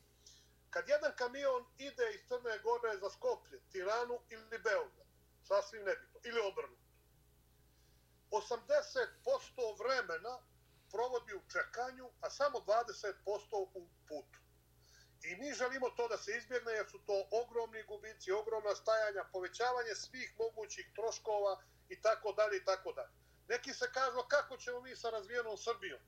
Kad jedan kamion ide iz Crne Gore za Skoplje, Tiranu ili Beograd, sasvim nebitno, ili obrnuto, 80% vremena provodi u čekanju, a samo 20% u putu. I mi želimo to da se izbjegne jer su to ogromni gubici, ogromna stajanja, povećavanje svih mogućih troškova i tako dalje i tako dalje. Neki se kažu kako ćemo mi sa razvijenom Srbijom.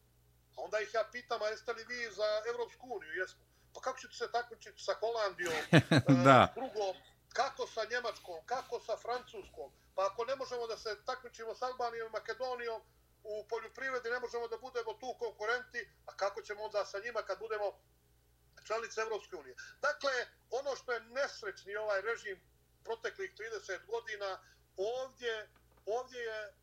A onda ih ja pitam, a jeste li vi za Evropsku uniju? Jesmo. Pa kako ćete se takmičiti sa Holandijom, da. E, drugom, kako sa Njemačkom, kako sa Francuskom? Pa ako ne možemo da se takmičimo sa Albanijom i Makedonijom, u poljoprivredi ne možemo da budemo tu konkurenti, a kako ćemo onda sa njima kad budemo članice Evropske unije. Dakle, ono što je nesrećni ovaj režim proteklih 30 godina, ovdje, ovdje je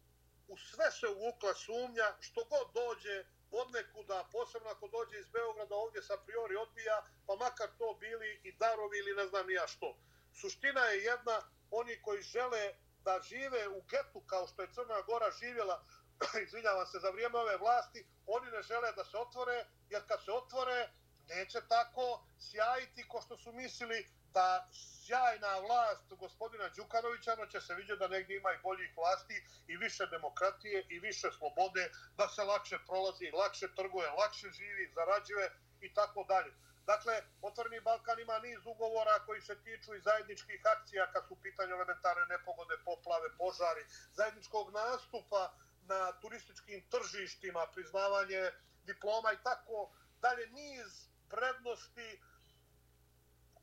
u sve se uvukla sumnja, što god dođe od nekuda, posebno ako dođe iz Beograda, ovdje sa priori odbija, pa makar to bili i darovi ili ne znam ja što. Suština je jedna, oni koji žele da žive u getu kao što je Crna Gora živjela, izvinjavam se, za vrijeme ove vlasti, oni ne žele da se otvore, jer kad se otvore, neće tako sjajiti ko što su mislili ta sjajna vlast gospodina Đukanovića, no će se vidjeti da negdje ima i boljih vlasti i više demokratije i više slobode, da se lakše prolazi, lakše trguje, lakše živi, zarađuje i tako dalje. Dakle, Otvoreni Balkan ima niz ugovora koji se tiču i zajedničkih akcija kad su u pitanju elementarne nepogode, poplave, požari, zajedničkog nastupa na turističkim tržištima, priznavanje diploma i tako dalje, niz prednosti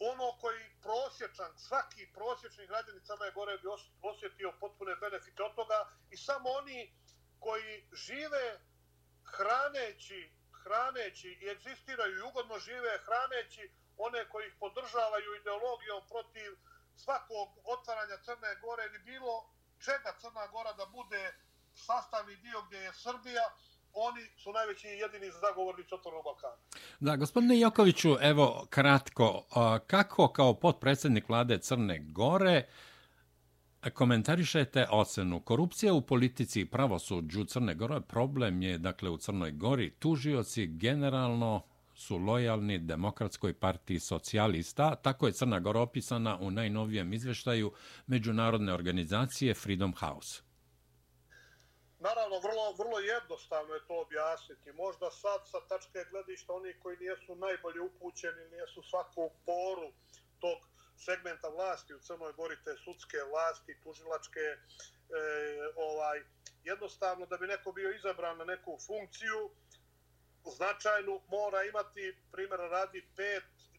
ono koji prosječan, svaki prosječni građanin Crne Gore bi osjetio potpune benefite od toga i samo oni koji žive hraneći, hraneći i egzistiraju i ugodno žive hraneći one koji ih podržavaju ideologijom protiv svakog otvaranja Crne Gore ili bilo čega Crna Gora da bude sastavni dio gdje je Srbija, oni su najveći jedini zagovornici otvornog Balkana. Da, gospodine Jokoviću, evo kratko, kako kao potpredsjednik vlade Crne Gore komentarišete ocenu korupcija u politici i pravosuđu Crne Gore? Problem je, dakle, u Crnoj Gori tužioci generalno su lojalni demokratskoj partiji socijalista. Tako je Crna Gora opisana u najnovijem izveštaju međunarodne organizacije Freedom House. Naravno, vrlo, vrlo jednostavno je to objasniti. Možda sad sa tačke gledišta oni koji nijesu najbolje upućeni, nijesu svaku poru tog segmenta vlasti u Crnoj Gori, te sudske vlasti, tužilačke, e, ovaj, jednostavno da bi neko bio izabran na neku funkciju, značajnu mora imati, primjer, radi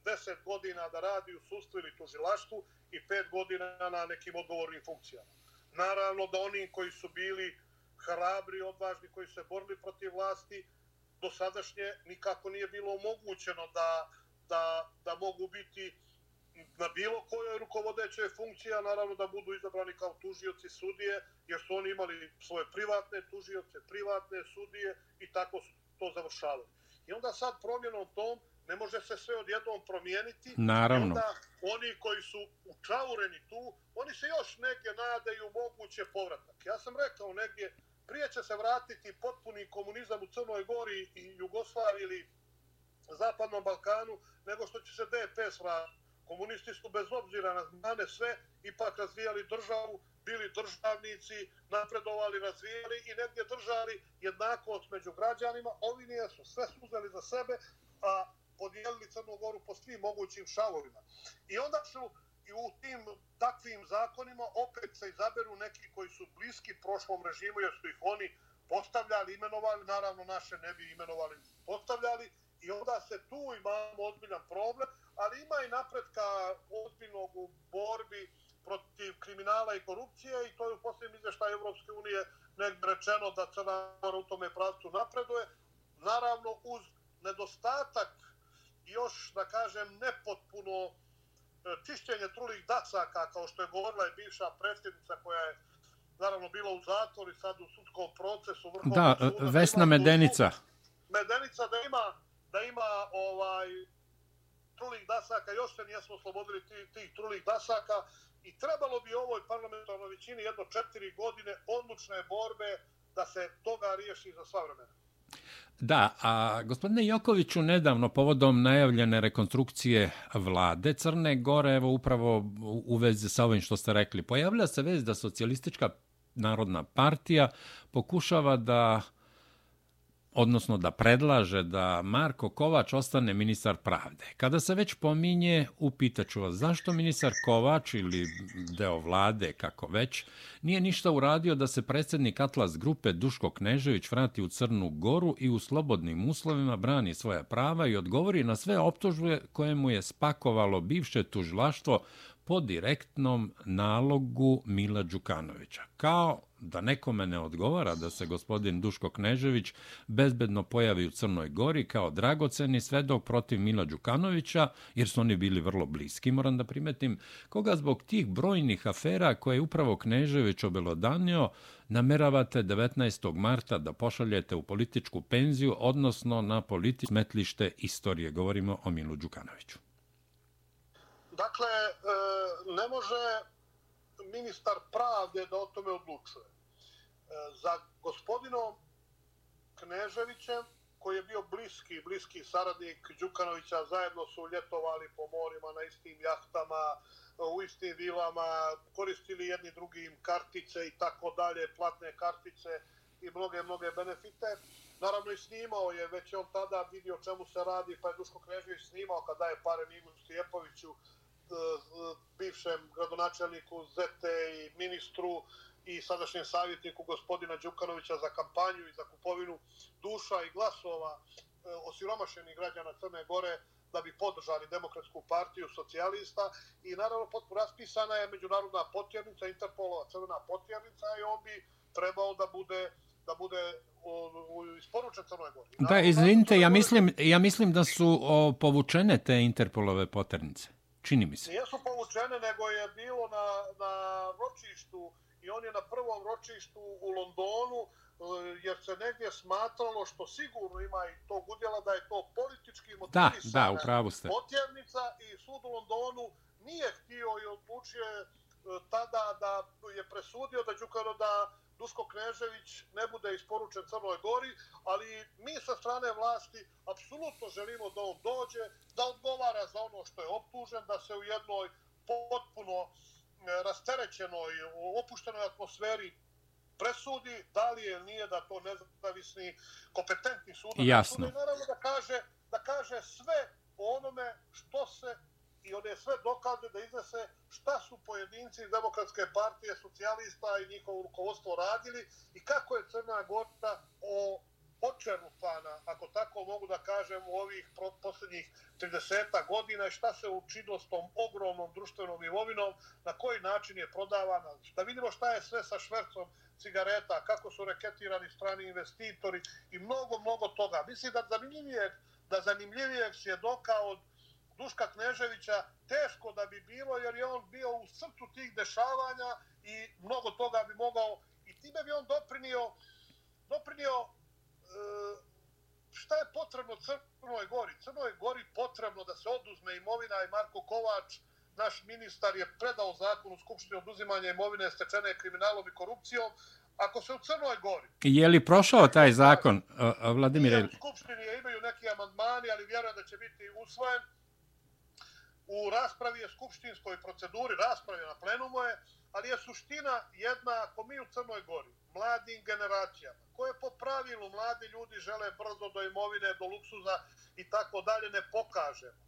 5-10 godina da radi u sustvu ili tužilaštvu i 5 godina na nekim odgovornim funkcijama. Naravno da oni koji su bili hrabri, odvažni koji se borili protiv vlasti, do sadašnje nikako nije bilo omogućeno da, da, da mogu biti na bilo kojoj rukovodećoj funkciji, a naravno da budu izabrani kao tužioci sudije, jer su oni imali svoje privatne tužioce, privatne sudije i tako su to završavali. I onda sad promjenom tom ne može se sve odjednom promijeniti. Naravno. I onda oni koji su učaureni tu, oni se još negdje nadaju moguće povratak. Ja sam rekao negdje, prije će se vratiti potpuni komunizam u Crnoj Gori i Jugoslaviji ili Zapadnom Balkanu, nego što će se DPS vratiti. Komunisti su bez obzira na znane sve, ipak razvijali državu, bili državnici, napredovali, razvijali i negdje držali jednakost među građanima. Ovi nije su sve za sebe, a podijelili Crnu Goru po svim mogućim šavovima. I onda su i u tim takvim zakonima opet se izaberu neki koji su bliski prošlom režimu jer su ih oni postavljali, imenovali, naravno naše ne bi imenovali, postavljali i onda se tu imamo ozbiljan problem, ali ima i napretka ozbiljnog u borbi protiv kriminala i korupcije i to je u posljednjem izveštaju Evropske unije negdje rečeno da Crna Gora u tome pravcu napreduje. Naravno, uz nedostatak još, da kažem, nepotpuno čišćenje trulih dasaka, kao što je govorila i bivša predsjednica koja je naravno bila u zatvoru i sad u sudskom procesu. Da, suda, Vesna Medenica. Medenica da ima, da ima ovaj trulih dasaka, još se nijesmo oslobodili tih, tih trulih dasaka i trebalo bi ovoj parlamentarnoj većini jedno četiri godine odlučne borbe da se toga riješi za sva vremena. Da, a gospodine Jokoviću, nedavno povodom najavljene rekonstrukcije vlade Crne Gore, evo upravo u vezi sa ovim što ste rekli, pojavlja se vez da socijalistička narodna partija pokušava da odnosno da predlaže da Marko Kovač ostane ministar pravde. Kada se već pominje, upitaću vas zašto ministar Kovač ili deo vlade, kako već, nije ništa uradio da se predsjednik Atlas grupe Duško Knežević vrati u Crnu Goru i u slobodnim uslovima brani svoja prava i odgovori na sve optužbe koje mu je spakovalo bivše tužilaštvo po direktnom nalogu Mila Đukanovića. Kao da nekome ne odgovara da se gospodin Duško Knežević bezbedno pojavi u Crnoj Gori kao dragoceni svedok protiv Mila Đukanovića, jer su oni bili vrlo bliski, moram da primetim, koga zbog tih brojnih afera koje je upravo Knežević obelodanio, nameravate 19. marta da pošaljete u političku penziju, odnosno na političko smetlište istorije. Govorimo o Milu Đukanoviću. Dakle, e, ne može ministar pravde da o tome odlučuje. E, za gospodinom Kneževićem, koji je bio bliski, bliski saradnik Đukanovića, zajedno su ljetovali po morima na istim jahtama, u istim vilama, koristili jedni drugim kartice i tako dalje, platne kartice i mnoge, mnoge benefite. Naravno i snimao je, već je on tada vidio čemu se radi, pa je Duško Knežević snimao kada je pare Migu Stijepoviću, bivšem gradonačelniku Zete i ministru i sadašnjem savjetniku gospodina Đukanovića za kampanju i za kupovinu duša i glasova e, osiromašenih građana Crne Gore da bi podržali demokratsku partiju socijalista i naravno potpuno raspisana je međunarodna potjernica, Interpolova crvena potjernica i on bi trebao da bude da bude isporučen Crnoj Gori. Da, izvinite, ja mislim, ja mislim da su o, povučene te Interpolove potjernice. Čini mi se. Nijesu povučene, nego je bilo na, na ročištu i on je na prvom ročištu u Londonu, eh, jer se negdje smatralo što sigurno ima i tog udjela da je to politički motivisana da, da, upravo ste. potjernica i sud u Londonu nije htio i odlučio eh, tada da je presudio da Đukano da Duško Knežević ne bude isporučen Crnoj Gori, ali mi sa strane vlasti apsolutno želimo da on dođe, da odgovara za ono što je optužen, da se u jednoj potpuno e, rasterećenoj, opuštenoj atmosferi presudi, da li je nije da to nezavisni, kompetentni sud. Jasno. Naravno da kaže, da kaže sve o onome što se i one sve dokaze da iznese šta su pojedinci iz Demokratske partije, socijalista i njihovo rukovodstvo radili i kako je Crna Gora o očerupana, ako tako mogu da kažem, u ovih posljednjih 30 godina i šta se učinilo s tom ogromnom društvenom imovinom, na koji način je prodavana, da vidimo šta je sve sa švercom cigareta, kako su reketirani strani investitori i mnogo, mnogo toga. Mislim da zanimljivijeg, da zanimljivijeg svjedoka od Duška Kneževića teško da bi bilo jer je on bio u srcu tih dešavanja i mnogo toga bi mogao i time bi on doprinio doprinio e, šta je potrebno Crnoj Gori. Crnoj Gori potrebno da se oduzme imovina i Marko Kovač, naš ministar, je predao zakon u Skupštini oduzimanja imovine stečene kriminalom i korupcijom. Ako se u Crnoj Gori... Je li prošao taj zakon, Vladimir? U Skupštini imaju neki amandmani, ali vjerujem da će biti usvojen u raspravi je skupštinskoj proceduri, raspravi na plenumu je, ali je suština jedna, ako mi u Crnoj Gori, mladim generacijama, koje po pravilu mladi ljudi žele brzo do imovine, do luksuza i tako dalje, ne pokažemo.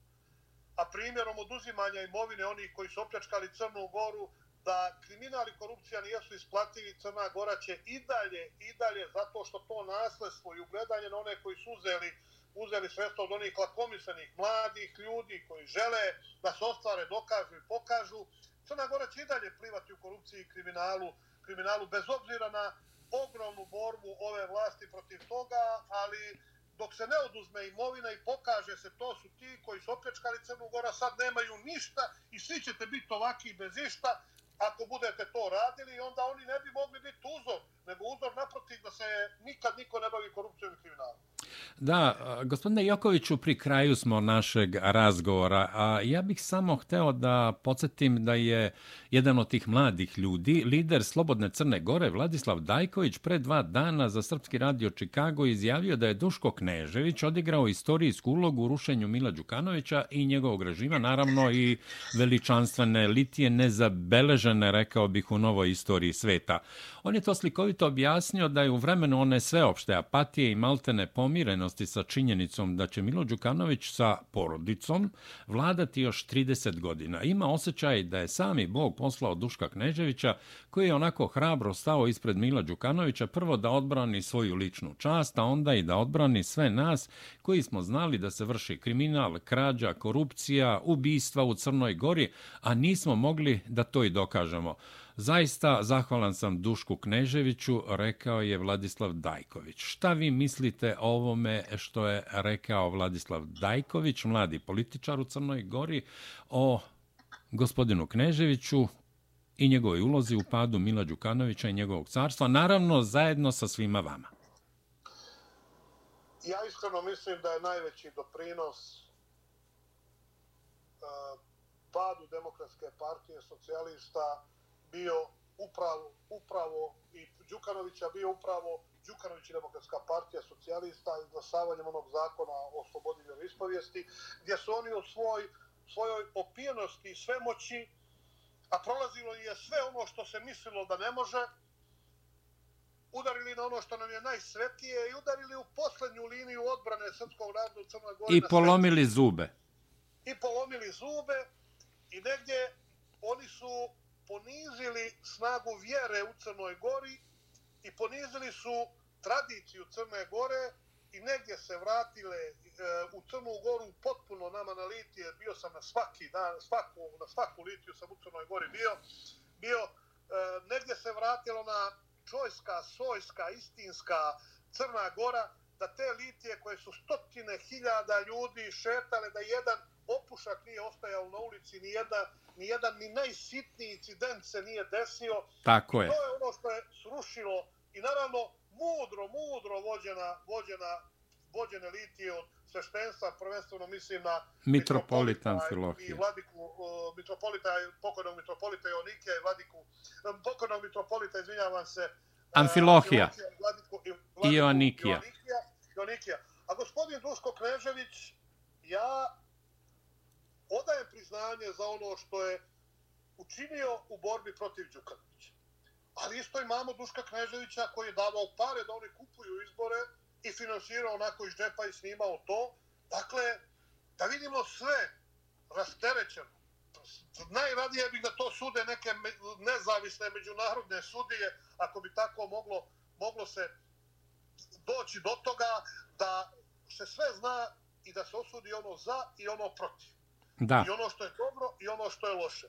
a primjerom oduzimanja imovine onih koji su opljačkali Crnu Goru, da kriminal i korupcija nijesu isplativi, Crna Gora će i dalje, i dalje, zato što to nasledstvo i ugledanje na one koji su uzeli, uzeli sredstvo od onih lakomislenih mladih ljudi koji žele da se ostvare, dokažu i pokažu, Crna Gora će i dalje plivati u korupciji i kriminalu, kriminalu bez obzira na ogromnu borbu ove vlasti protiv toga, ali dok se ne oduzme imovina i pokaže se to su ti koji su opljačkali Crnu Gora, sad nemaju ništa i svi ćete biti ovaki bez išta, ako budete to radili, onda oni ne bi mogli biti uzor, nego uzor naprotiv da se nikad niko ne bavi korupcijom i kriminalom. Da, gospodine Jokoviću, pri kraju smo našeg razgovora, a ja bih samo hteo da podsjetim da je jedan od tih mladih ljudi, lider Slobodne Crne Gore, Vladislav Dajković, pre dva dana za Srpski radio Čikago izjavio da je Duško Knežević odigrao istorijsku ulogu u rušenju Mila Đukanovića i njegovog režima, naravno i veličanstvene litije nezabeležene, rekao bih, u novoj istoriji sveta. On je to slikovito objasnio da je u vremenu one sveopšte apatije i maltene pomirenosti sa činjenicom da će Milo Đukanović sa porodicom vladati još 30 godina. Ima osjećaj da je sami Bog poslao Duška Kneževića, koji je onako hrabro stao ispred Mila Đukanovića, prvo da odbrani svoju ličnu čast, a onda i da odbrani sve nas koji smo znali da se vrši kriminal, krađa, korupcija, ubistva u Crnoj Gori, a nismo mogli da to i dokažemo. Zaista zahvalan sam Dušku Kneževiću, rekao je Vladislav Dajković. Šta vi mislite o ovome što je rekao Vladislav Dajković, mladi političar u Crnoj Gori, o gospodinu Kneževiću i njegovoj ulozi u padu Mila Đukanovića i njegovog carstva, naravno zajedno sa svima vama? Ja iskreno mislim da je najveći doprinos uh, padu Demokratske partije socijalista bio upravo, upravo i Đukanovića bio upravo Đukanović i Demokratska partija socijalista izglasavanjem onog zakona o slobodi vjeroispovijesti, gdje su oni u svoj, svojoj opijenosti i svemoći, a prolazilo je sve ono što se mislilo da ne može, udarili na ono što nam je najsvetije i udarili u posljednju liniju odbrane Srpskog naroda u Crnoj Gori. I polomili zube. I polomili zube i negdje oni su ponizili snagu vjere u Crnoj Gori i ponizili su tradiciju Crne Gore i negdje se vratile e, u Crnu Goru potpuno nama na litije. Bio sam na svaki dan, svaku, na svaku litiju sam u Crnoj Gori bio. bio e, negdje se vratilo na čojska, sojska, istinska Crna Gora, da te litije koje su stotine hiljada ljudi šetale, da jedan opušak nije ostajao na ulici, ni jedan, ni jedan ni najsitniji incident se nije desio. Tako je. To je ono što je srušilo i naravno mudro, mudro vođena, vođena, vođene litije od sveštenstva, prvenstveno mislim na Mitropolitan Filohije. I vladiku uh, mitropolita, pokojnog mitropolita Ionikija i vladiku, pokojnog mitropolita, izvinjavam se, Amfilohija. Uh, vladiku, Ionikija. Ionikija. A gospodin Duško Knežević, ja odajem priznanje za ono što je učinio u borbi protiv Đukanovića. Ali isto imamo Duška Kneževića koji je davao pare da oni kupuju izbore i finansirao onako iz džepa i snimao to. Dakle, da vidimo sve rasterećeno. Najradije bih da to sude neke nezavisne međunarodne sudije, ako bi tako moglo, moglo se doći do toga da se sve zna i da se osudi ono za i ono protiv. Da. I ono što je dobro i ono što je loše.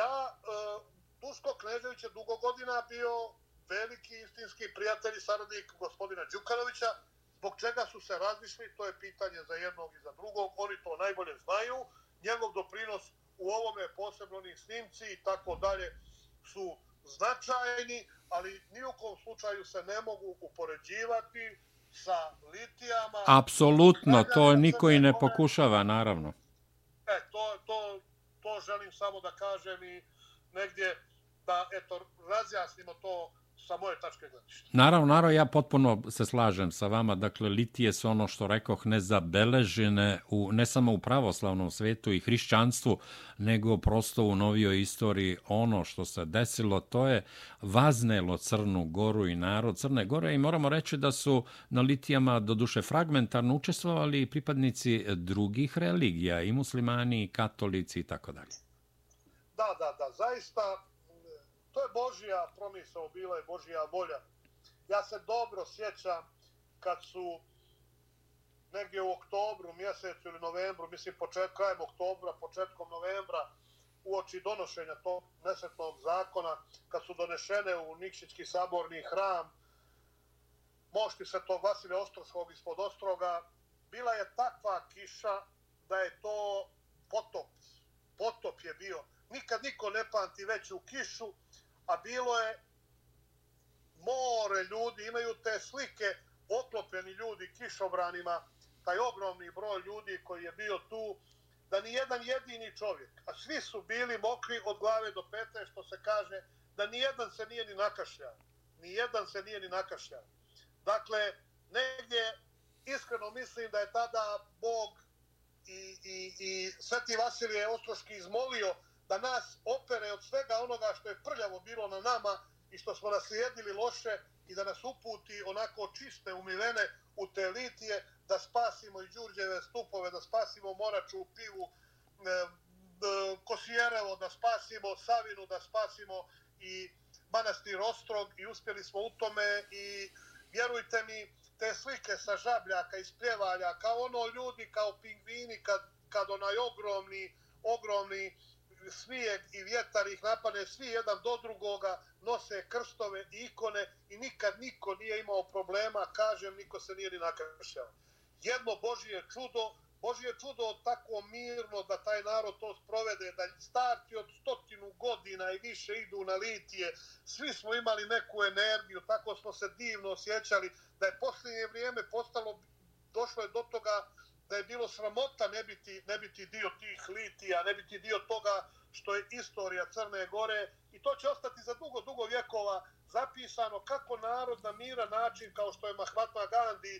Ja, uh, Duško Knežević je dugo godina bio veliki istinski prijatelj i saradnik gospodina Đukanovića, zbog čega su se razlišli, to je pitanje za jednog i za drugog, oni to najbolje znaju, njegov doprinos u ovome posebno ni snimci i tako dalje su značajni, ali ni u kom slučaju se ne mogu upoređivati sa litijama. Apsolutno, to niko i ne pokušava, naravno. E, to, to, to želim samo da kažem i negdje da eto razjasnimo to sa moje tačke gledišta. Naravno, naravno, ja potpuno se slažem sa vama. Dakle, litije su ono što rekoh nezabeležene u, ne samo u pravoslavnom svetu i hrišćanstvu, nego prosto u novijoj istoriji ono što se desilo, to je vaznelo Crnu Goru i narod Crne Gore i moramo reći da su na litijama do duše fragmentarno učestvovali pripadnici drugih religija, i muslimani, i katolici i tako dalje. Da, da, da, zaista to je Božija promisao, bila je Božija volja. Ja se dobro sjećam kad su negdje u oktobru, mjesecu ili novembru, mislim početkajem oktobra, početkom novembra, u oči donošenja tog nesretnog zakona, kad su donešene u Nikšićki saborni hram, mošti se tog Vasilja Ostrovskog ispod Ostroga, bila je takva kiša da je to potop. Potop je bio. Nikad niko ne pamti veću kišu, a bilo je more ljudi, imaju te slike, oklopljeni ljudi kišobranima, taj ogromni broj ljudi koji je bio tu, da ni jedan jedini čovjek, a svi su bili mokri od glave do pete, što se kaže, da ni jedan se nije ni nakašljao. Ni jedan se nije ni nakašljao. Dakle, negdje iskreno mislim da je tada Bog i, i, i Sveti Vasilije Ostroški izmolio da nas opere od svega onoga što je prljavo bilo na nama i što smo naslijedili loše i da nas uputi onako čiste, umivene u te litije, da spasimo i Đurđeve stupove, da spasimo Moraču u pivu, e, Kosijerevo, da spasimo Savinu, da spasimo i manastir Ostrog i uspjeli smo u tome i vjerujte mi, te slike sa žabljaka i spljevalja, kao ono ljudi, kao pingvini, kad, kad onaj ogromni, ogromni smijeg i vjetar ih napane, svi jedan do drugoga, nose krstove i ikone i nikad niko nije imao problema, kažem, niko se nije ni nakršao. Jedno Božije čudo, Božije čudo tako mirno da taj narod to sprovede, da starti od stotinu godina i više idu na litije, svi smo imali neku energiju, tako smo se divno osjećali, da je posljednje vrijeme postalo, došlo je do toga da je bilo sramota ne biti, ne biti dio tih litija, ne biti dio toga što je istorija Crne Gore i to će ostati za dugo, dugo vjekova zapisano kako narod na miran način, kao što je Mahatma Gandhi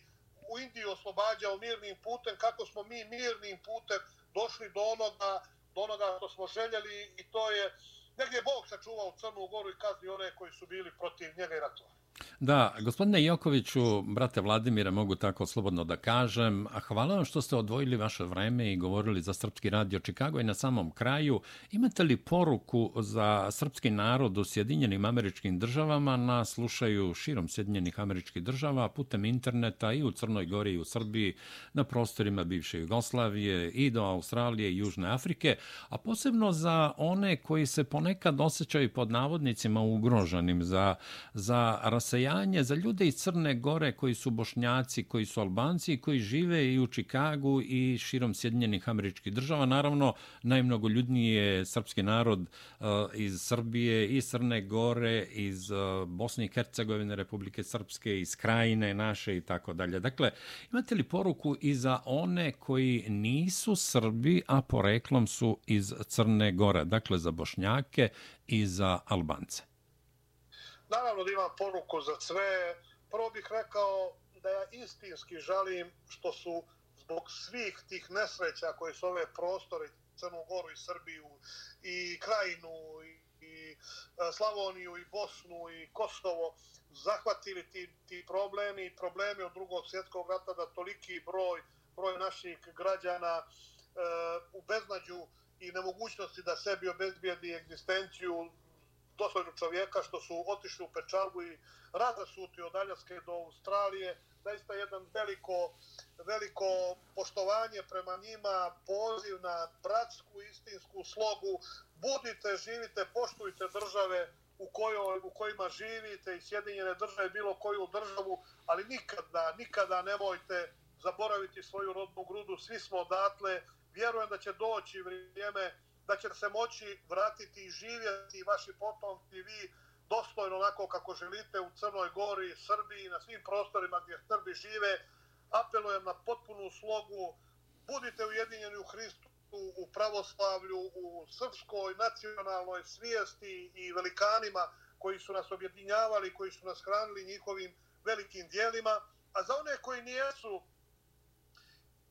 u Indiju oslobađao mirnim putem, kako smo mi mirnim putem došli do onoga, do onoga što smo željeli i to je negdje Bog sačuvao Crnu Goru i kazni one koji su bili protiv njega i ratovali. Da, gospodine Jokoviću, brate Vladimira, mogu tako slobodno da kažem, a hvala vam što ste odvojili vaše vreme i govorili za Srpski radio Čikago i na samom kraju. Imate li poruku za srpski narod u Sjedinjenim američkim državama na slušaju širom Sjedinjenih američkih država putem interneta i u Crnoj Gori i u Srbiji, na prostorima bivše Jugoslavije i do Australije i Južne Afrike, a posebno za one koji se ponekad osjećaju pod navodnicima ugroženim za, za rasajanje za ljude iz Crne Gore koji su bošnjaci, koji su albanci, koji žive i u Čikagu i širom Sjedinjenih američkih država. Naravno, najmnogoljudniji je srpski narod uh, iz Srbije, iz Crne Gore, iz uh, Bosne i Hercegovine, Republike Srpske, iz Krajine naše i tako dalje. Dakle, imate li poruku i za one koji nisu Srbi, a poreklom su iz Crne Gore, dakle za bošnjake i za albance? Naravno da imam poruku za sve. Prvo bih rekao da ja istinski žalim što su zbog svih tih nesreća koje su ove prostore, Crnu Goru i Srbiju i Krajinu i, i e, Slavoniju i Bosnu i Kosovo zahvatili ti, ti problemi i problemi od drugog svjetskog rata da toliki broj, broj naših građana e, u beznađu i nemogućnosti da sebi obezbijedi egzistenciju dostojnu čovjeka što su otišli u pečalgu i razasuti od Aljaske do Australije. Zaista jedan veliko, veliko poštovanje prema njima, poziv na bratsku, istinsku slogu. Budite, živite, poštujte države u, kojoj, u kojima živite i Sjedinjene države, bilo koju državu, ali nikada, nikada nemojte zaboraviti svoju rodnu grudu. Svi smo odatle. Vjerujem da će doći vrijeme da će se moći vratiti i živjeti vaši potomci vi dostojno onako kako želite u Crnoj Gori, Srbiji, na svim prostorima gdje Srbi žive. Apelujem na potpunu slogu, budite ujedinjeni u Hristu, u pravoslavlju, u srpskoj nacionalnoj svijesti i velikanima koji su nas objedinjavali, koji su nas hranili njihovim velikim dijelima, a za one koji nijesu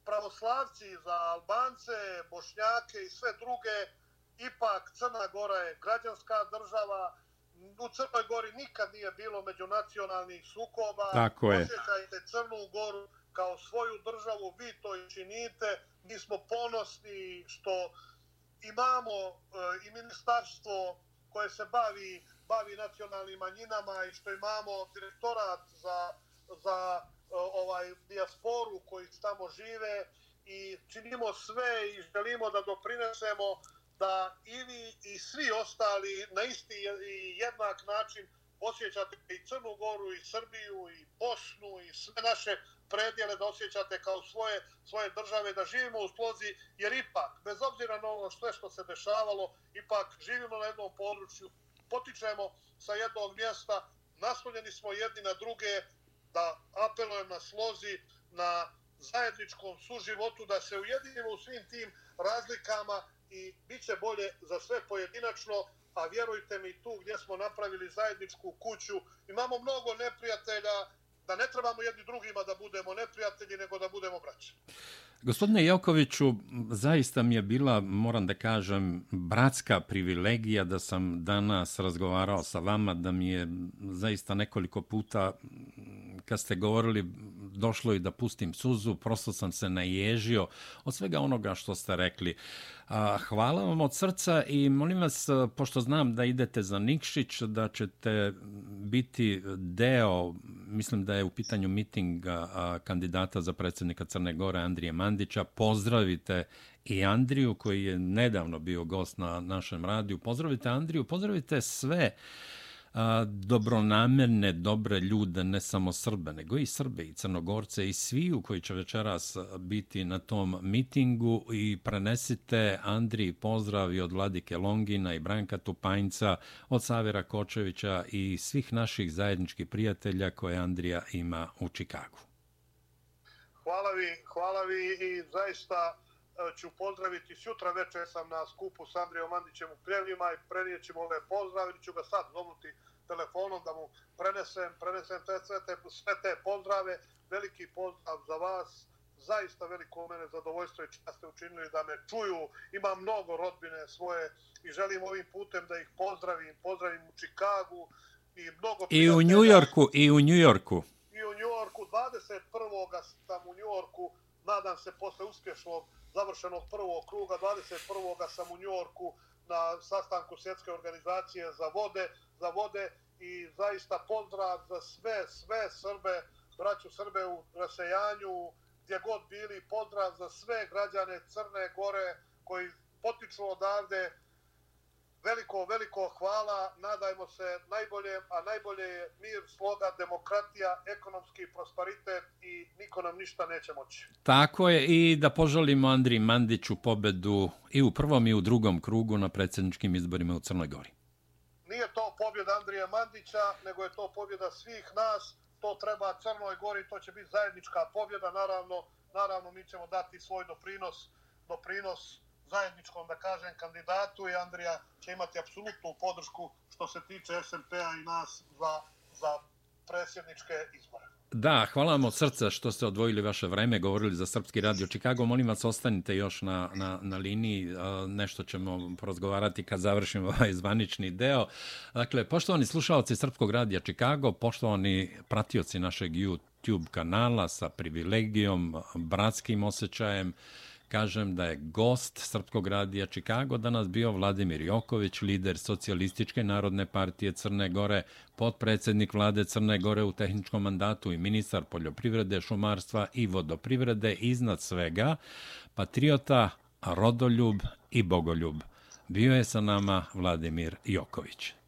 pravoslavci, za Albance, Bošnjake i sve druge, ipak Crna Gora je građanska država, u Crnoj Gori nikad nije bilo međunacionalnih sukoba. Tako je. Osjećajte Crnu Goru kao svoju državu, vi to i činite. Mi smo ponosni što imamo e, i ministarstvo koje se bavi bavi nacionalnim manjinama i što imamo direktorat za, za ovaj dijasporu koji tamo žive i činimo sve i želimo da doprinesemo da i vi i svi ostali na isti i jednak način osjećate i Crnu Goru, i Srbiju, i Bosnu, i sve naše predjele da osjećate kao svoje, svoje države, da živimo u slozi, jer ipak, bez obzira na ono što je što se dešavalo, ipak živimo na jednom području, potičemo sa jednog mjesta, naslonjeni smo jedni na druge, da apelujem na slozi, na zajedničkom suživotu, da se ujedinimo u svim tim razlikama i bit će bolje za sve pojedinačno, a vjerujte mi tu gdje smo napravili zajedničku kuću, imamo mnogo neprijatelja, da ne trebamo jedni drugima da budemo neprijatelji, nego da budemo braći. Gospodine Jokoviću, zaista mi je bila, moram da kažem, bratska privilegija da sam danas razgovarao sa vama, da mi je zaista nekoliko puta, mm, kad ste govorili, došlo i da pustim suzu, prosto sam se naježio od svega onoga što ste rekli. Hvala vam od srca i molim vas, pošto znam da idete za Nikšić, da ćete biti deo, mislim da je u pitanju mitinga kandidata za predsjednika Crne Gore, Andrije Mandića, pozdravite i Andriju koji je nedavno bio gost na našem radiju. Pozdravite Andriju, pozdravite sve dobronamerne, dobre ljude, ne samo Srbe, nego i Srbe i Crnogorce i svi u koji će večeras biti na tom mitingu i prenesite Andriji pozdrav i od Vladike Longina i Branka Tupanjca, od Savira Kočevića i svih naših zajedničkih prijatelja koje Andrija ima u Čikagu. Hvala vi, hvala vi i zaista ću pozdraviti. Sutra večer sam na skupu s Andrijom Mandićem u Pljevljima i prenijećemo ove pozdrave. Ću ga sad zovnuti telefonom da mu prenesem, prenesem te, sve, te, sve te pozdrave. Veliki pozdrav za vas. Zaista veliko mene zadovoljstvo i čast ste učinili da me čuju. Imam mnogo rodbine svoje i želim ovim putem da ih pozdravim. Pozdravim u Čikagu i mnogo I u New Yorku, i u New Yorku. I u New Yorku. 21. sam u New Yorku. Nadam se posle uspješnog završenog prvog kruga. 21. sam u Njorku na sastanku svjetske organizacije za vode, za vode i zaista pozdrav za sve, sve Srbe, braću Srbe u rasejanju, gdje god bili, pozdrav za sve građane Crne Gore koji potiču odavde, veliko, veliko hvala, nadajmo se najbolje, a najbolje je mir, sloga, demokratija, ekonomski prosperitet i niko nam ništa neće moći. Tako je i da poželimo Andriji Mandiću pobedu i u prvom i u drugom krugu na predsjedničkim izborima u Crnoj Gori. Nije to pobjeda Andrija Mandića, nego je to pobjeda svih nas, to treba Crnoj Gori, to će biti zajednička pobjeda, naravno, naravno mi ćemo dati svoj doprinos, doprinos zajedničkom, da kažem, kandidatu i Andrija će imati apsolutnu podršku što se tiče SNP-a i nas za, za predsjedničke izbore. Da, hvala vam od srca što ste odvojili vaše vreme, govorili za Srpski radio Čikago. Molim vas, ostanite još na, na, na liniji, nešto ćemo porazgovarati kad završimo ovaj zvanični deo. Dakle, poštovani slušalci Srpskog radija Čikago, poštovani pratioci našeg YouTube kanala sa privilegijom, bratskim osjećajem, kažem da je gost Srpskog radija Čikago danas bio Vladimir Joković, lider Socialističke narodne partije Crne Gore, potpredsednik vlade Crne Gore u tehničkom mandatu i ministar poljoprivrede, šumarstva i vodoprivrede, iznad svega patriota, rodoljub i bogoljub. Bio je sa nama Vladimir Joković.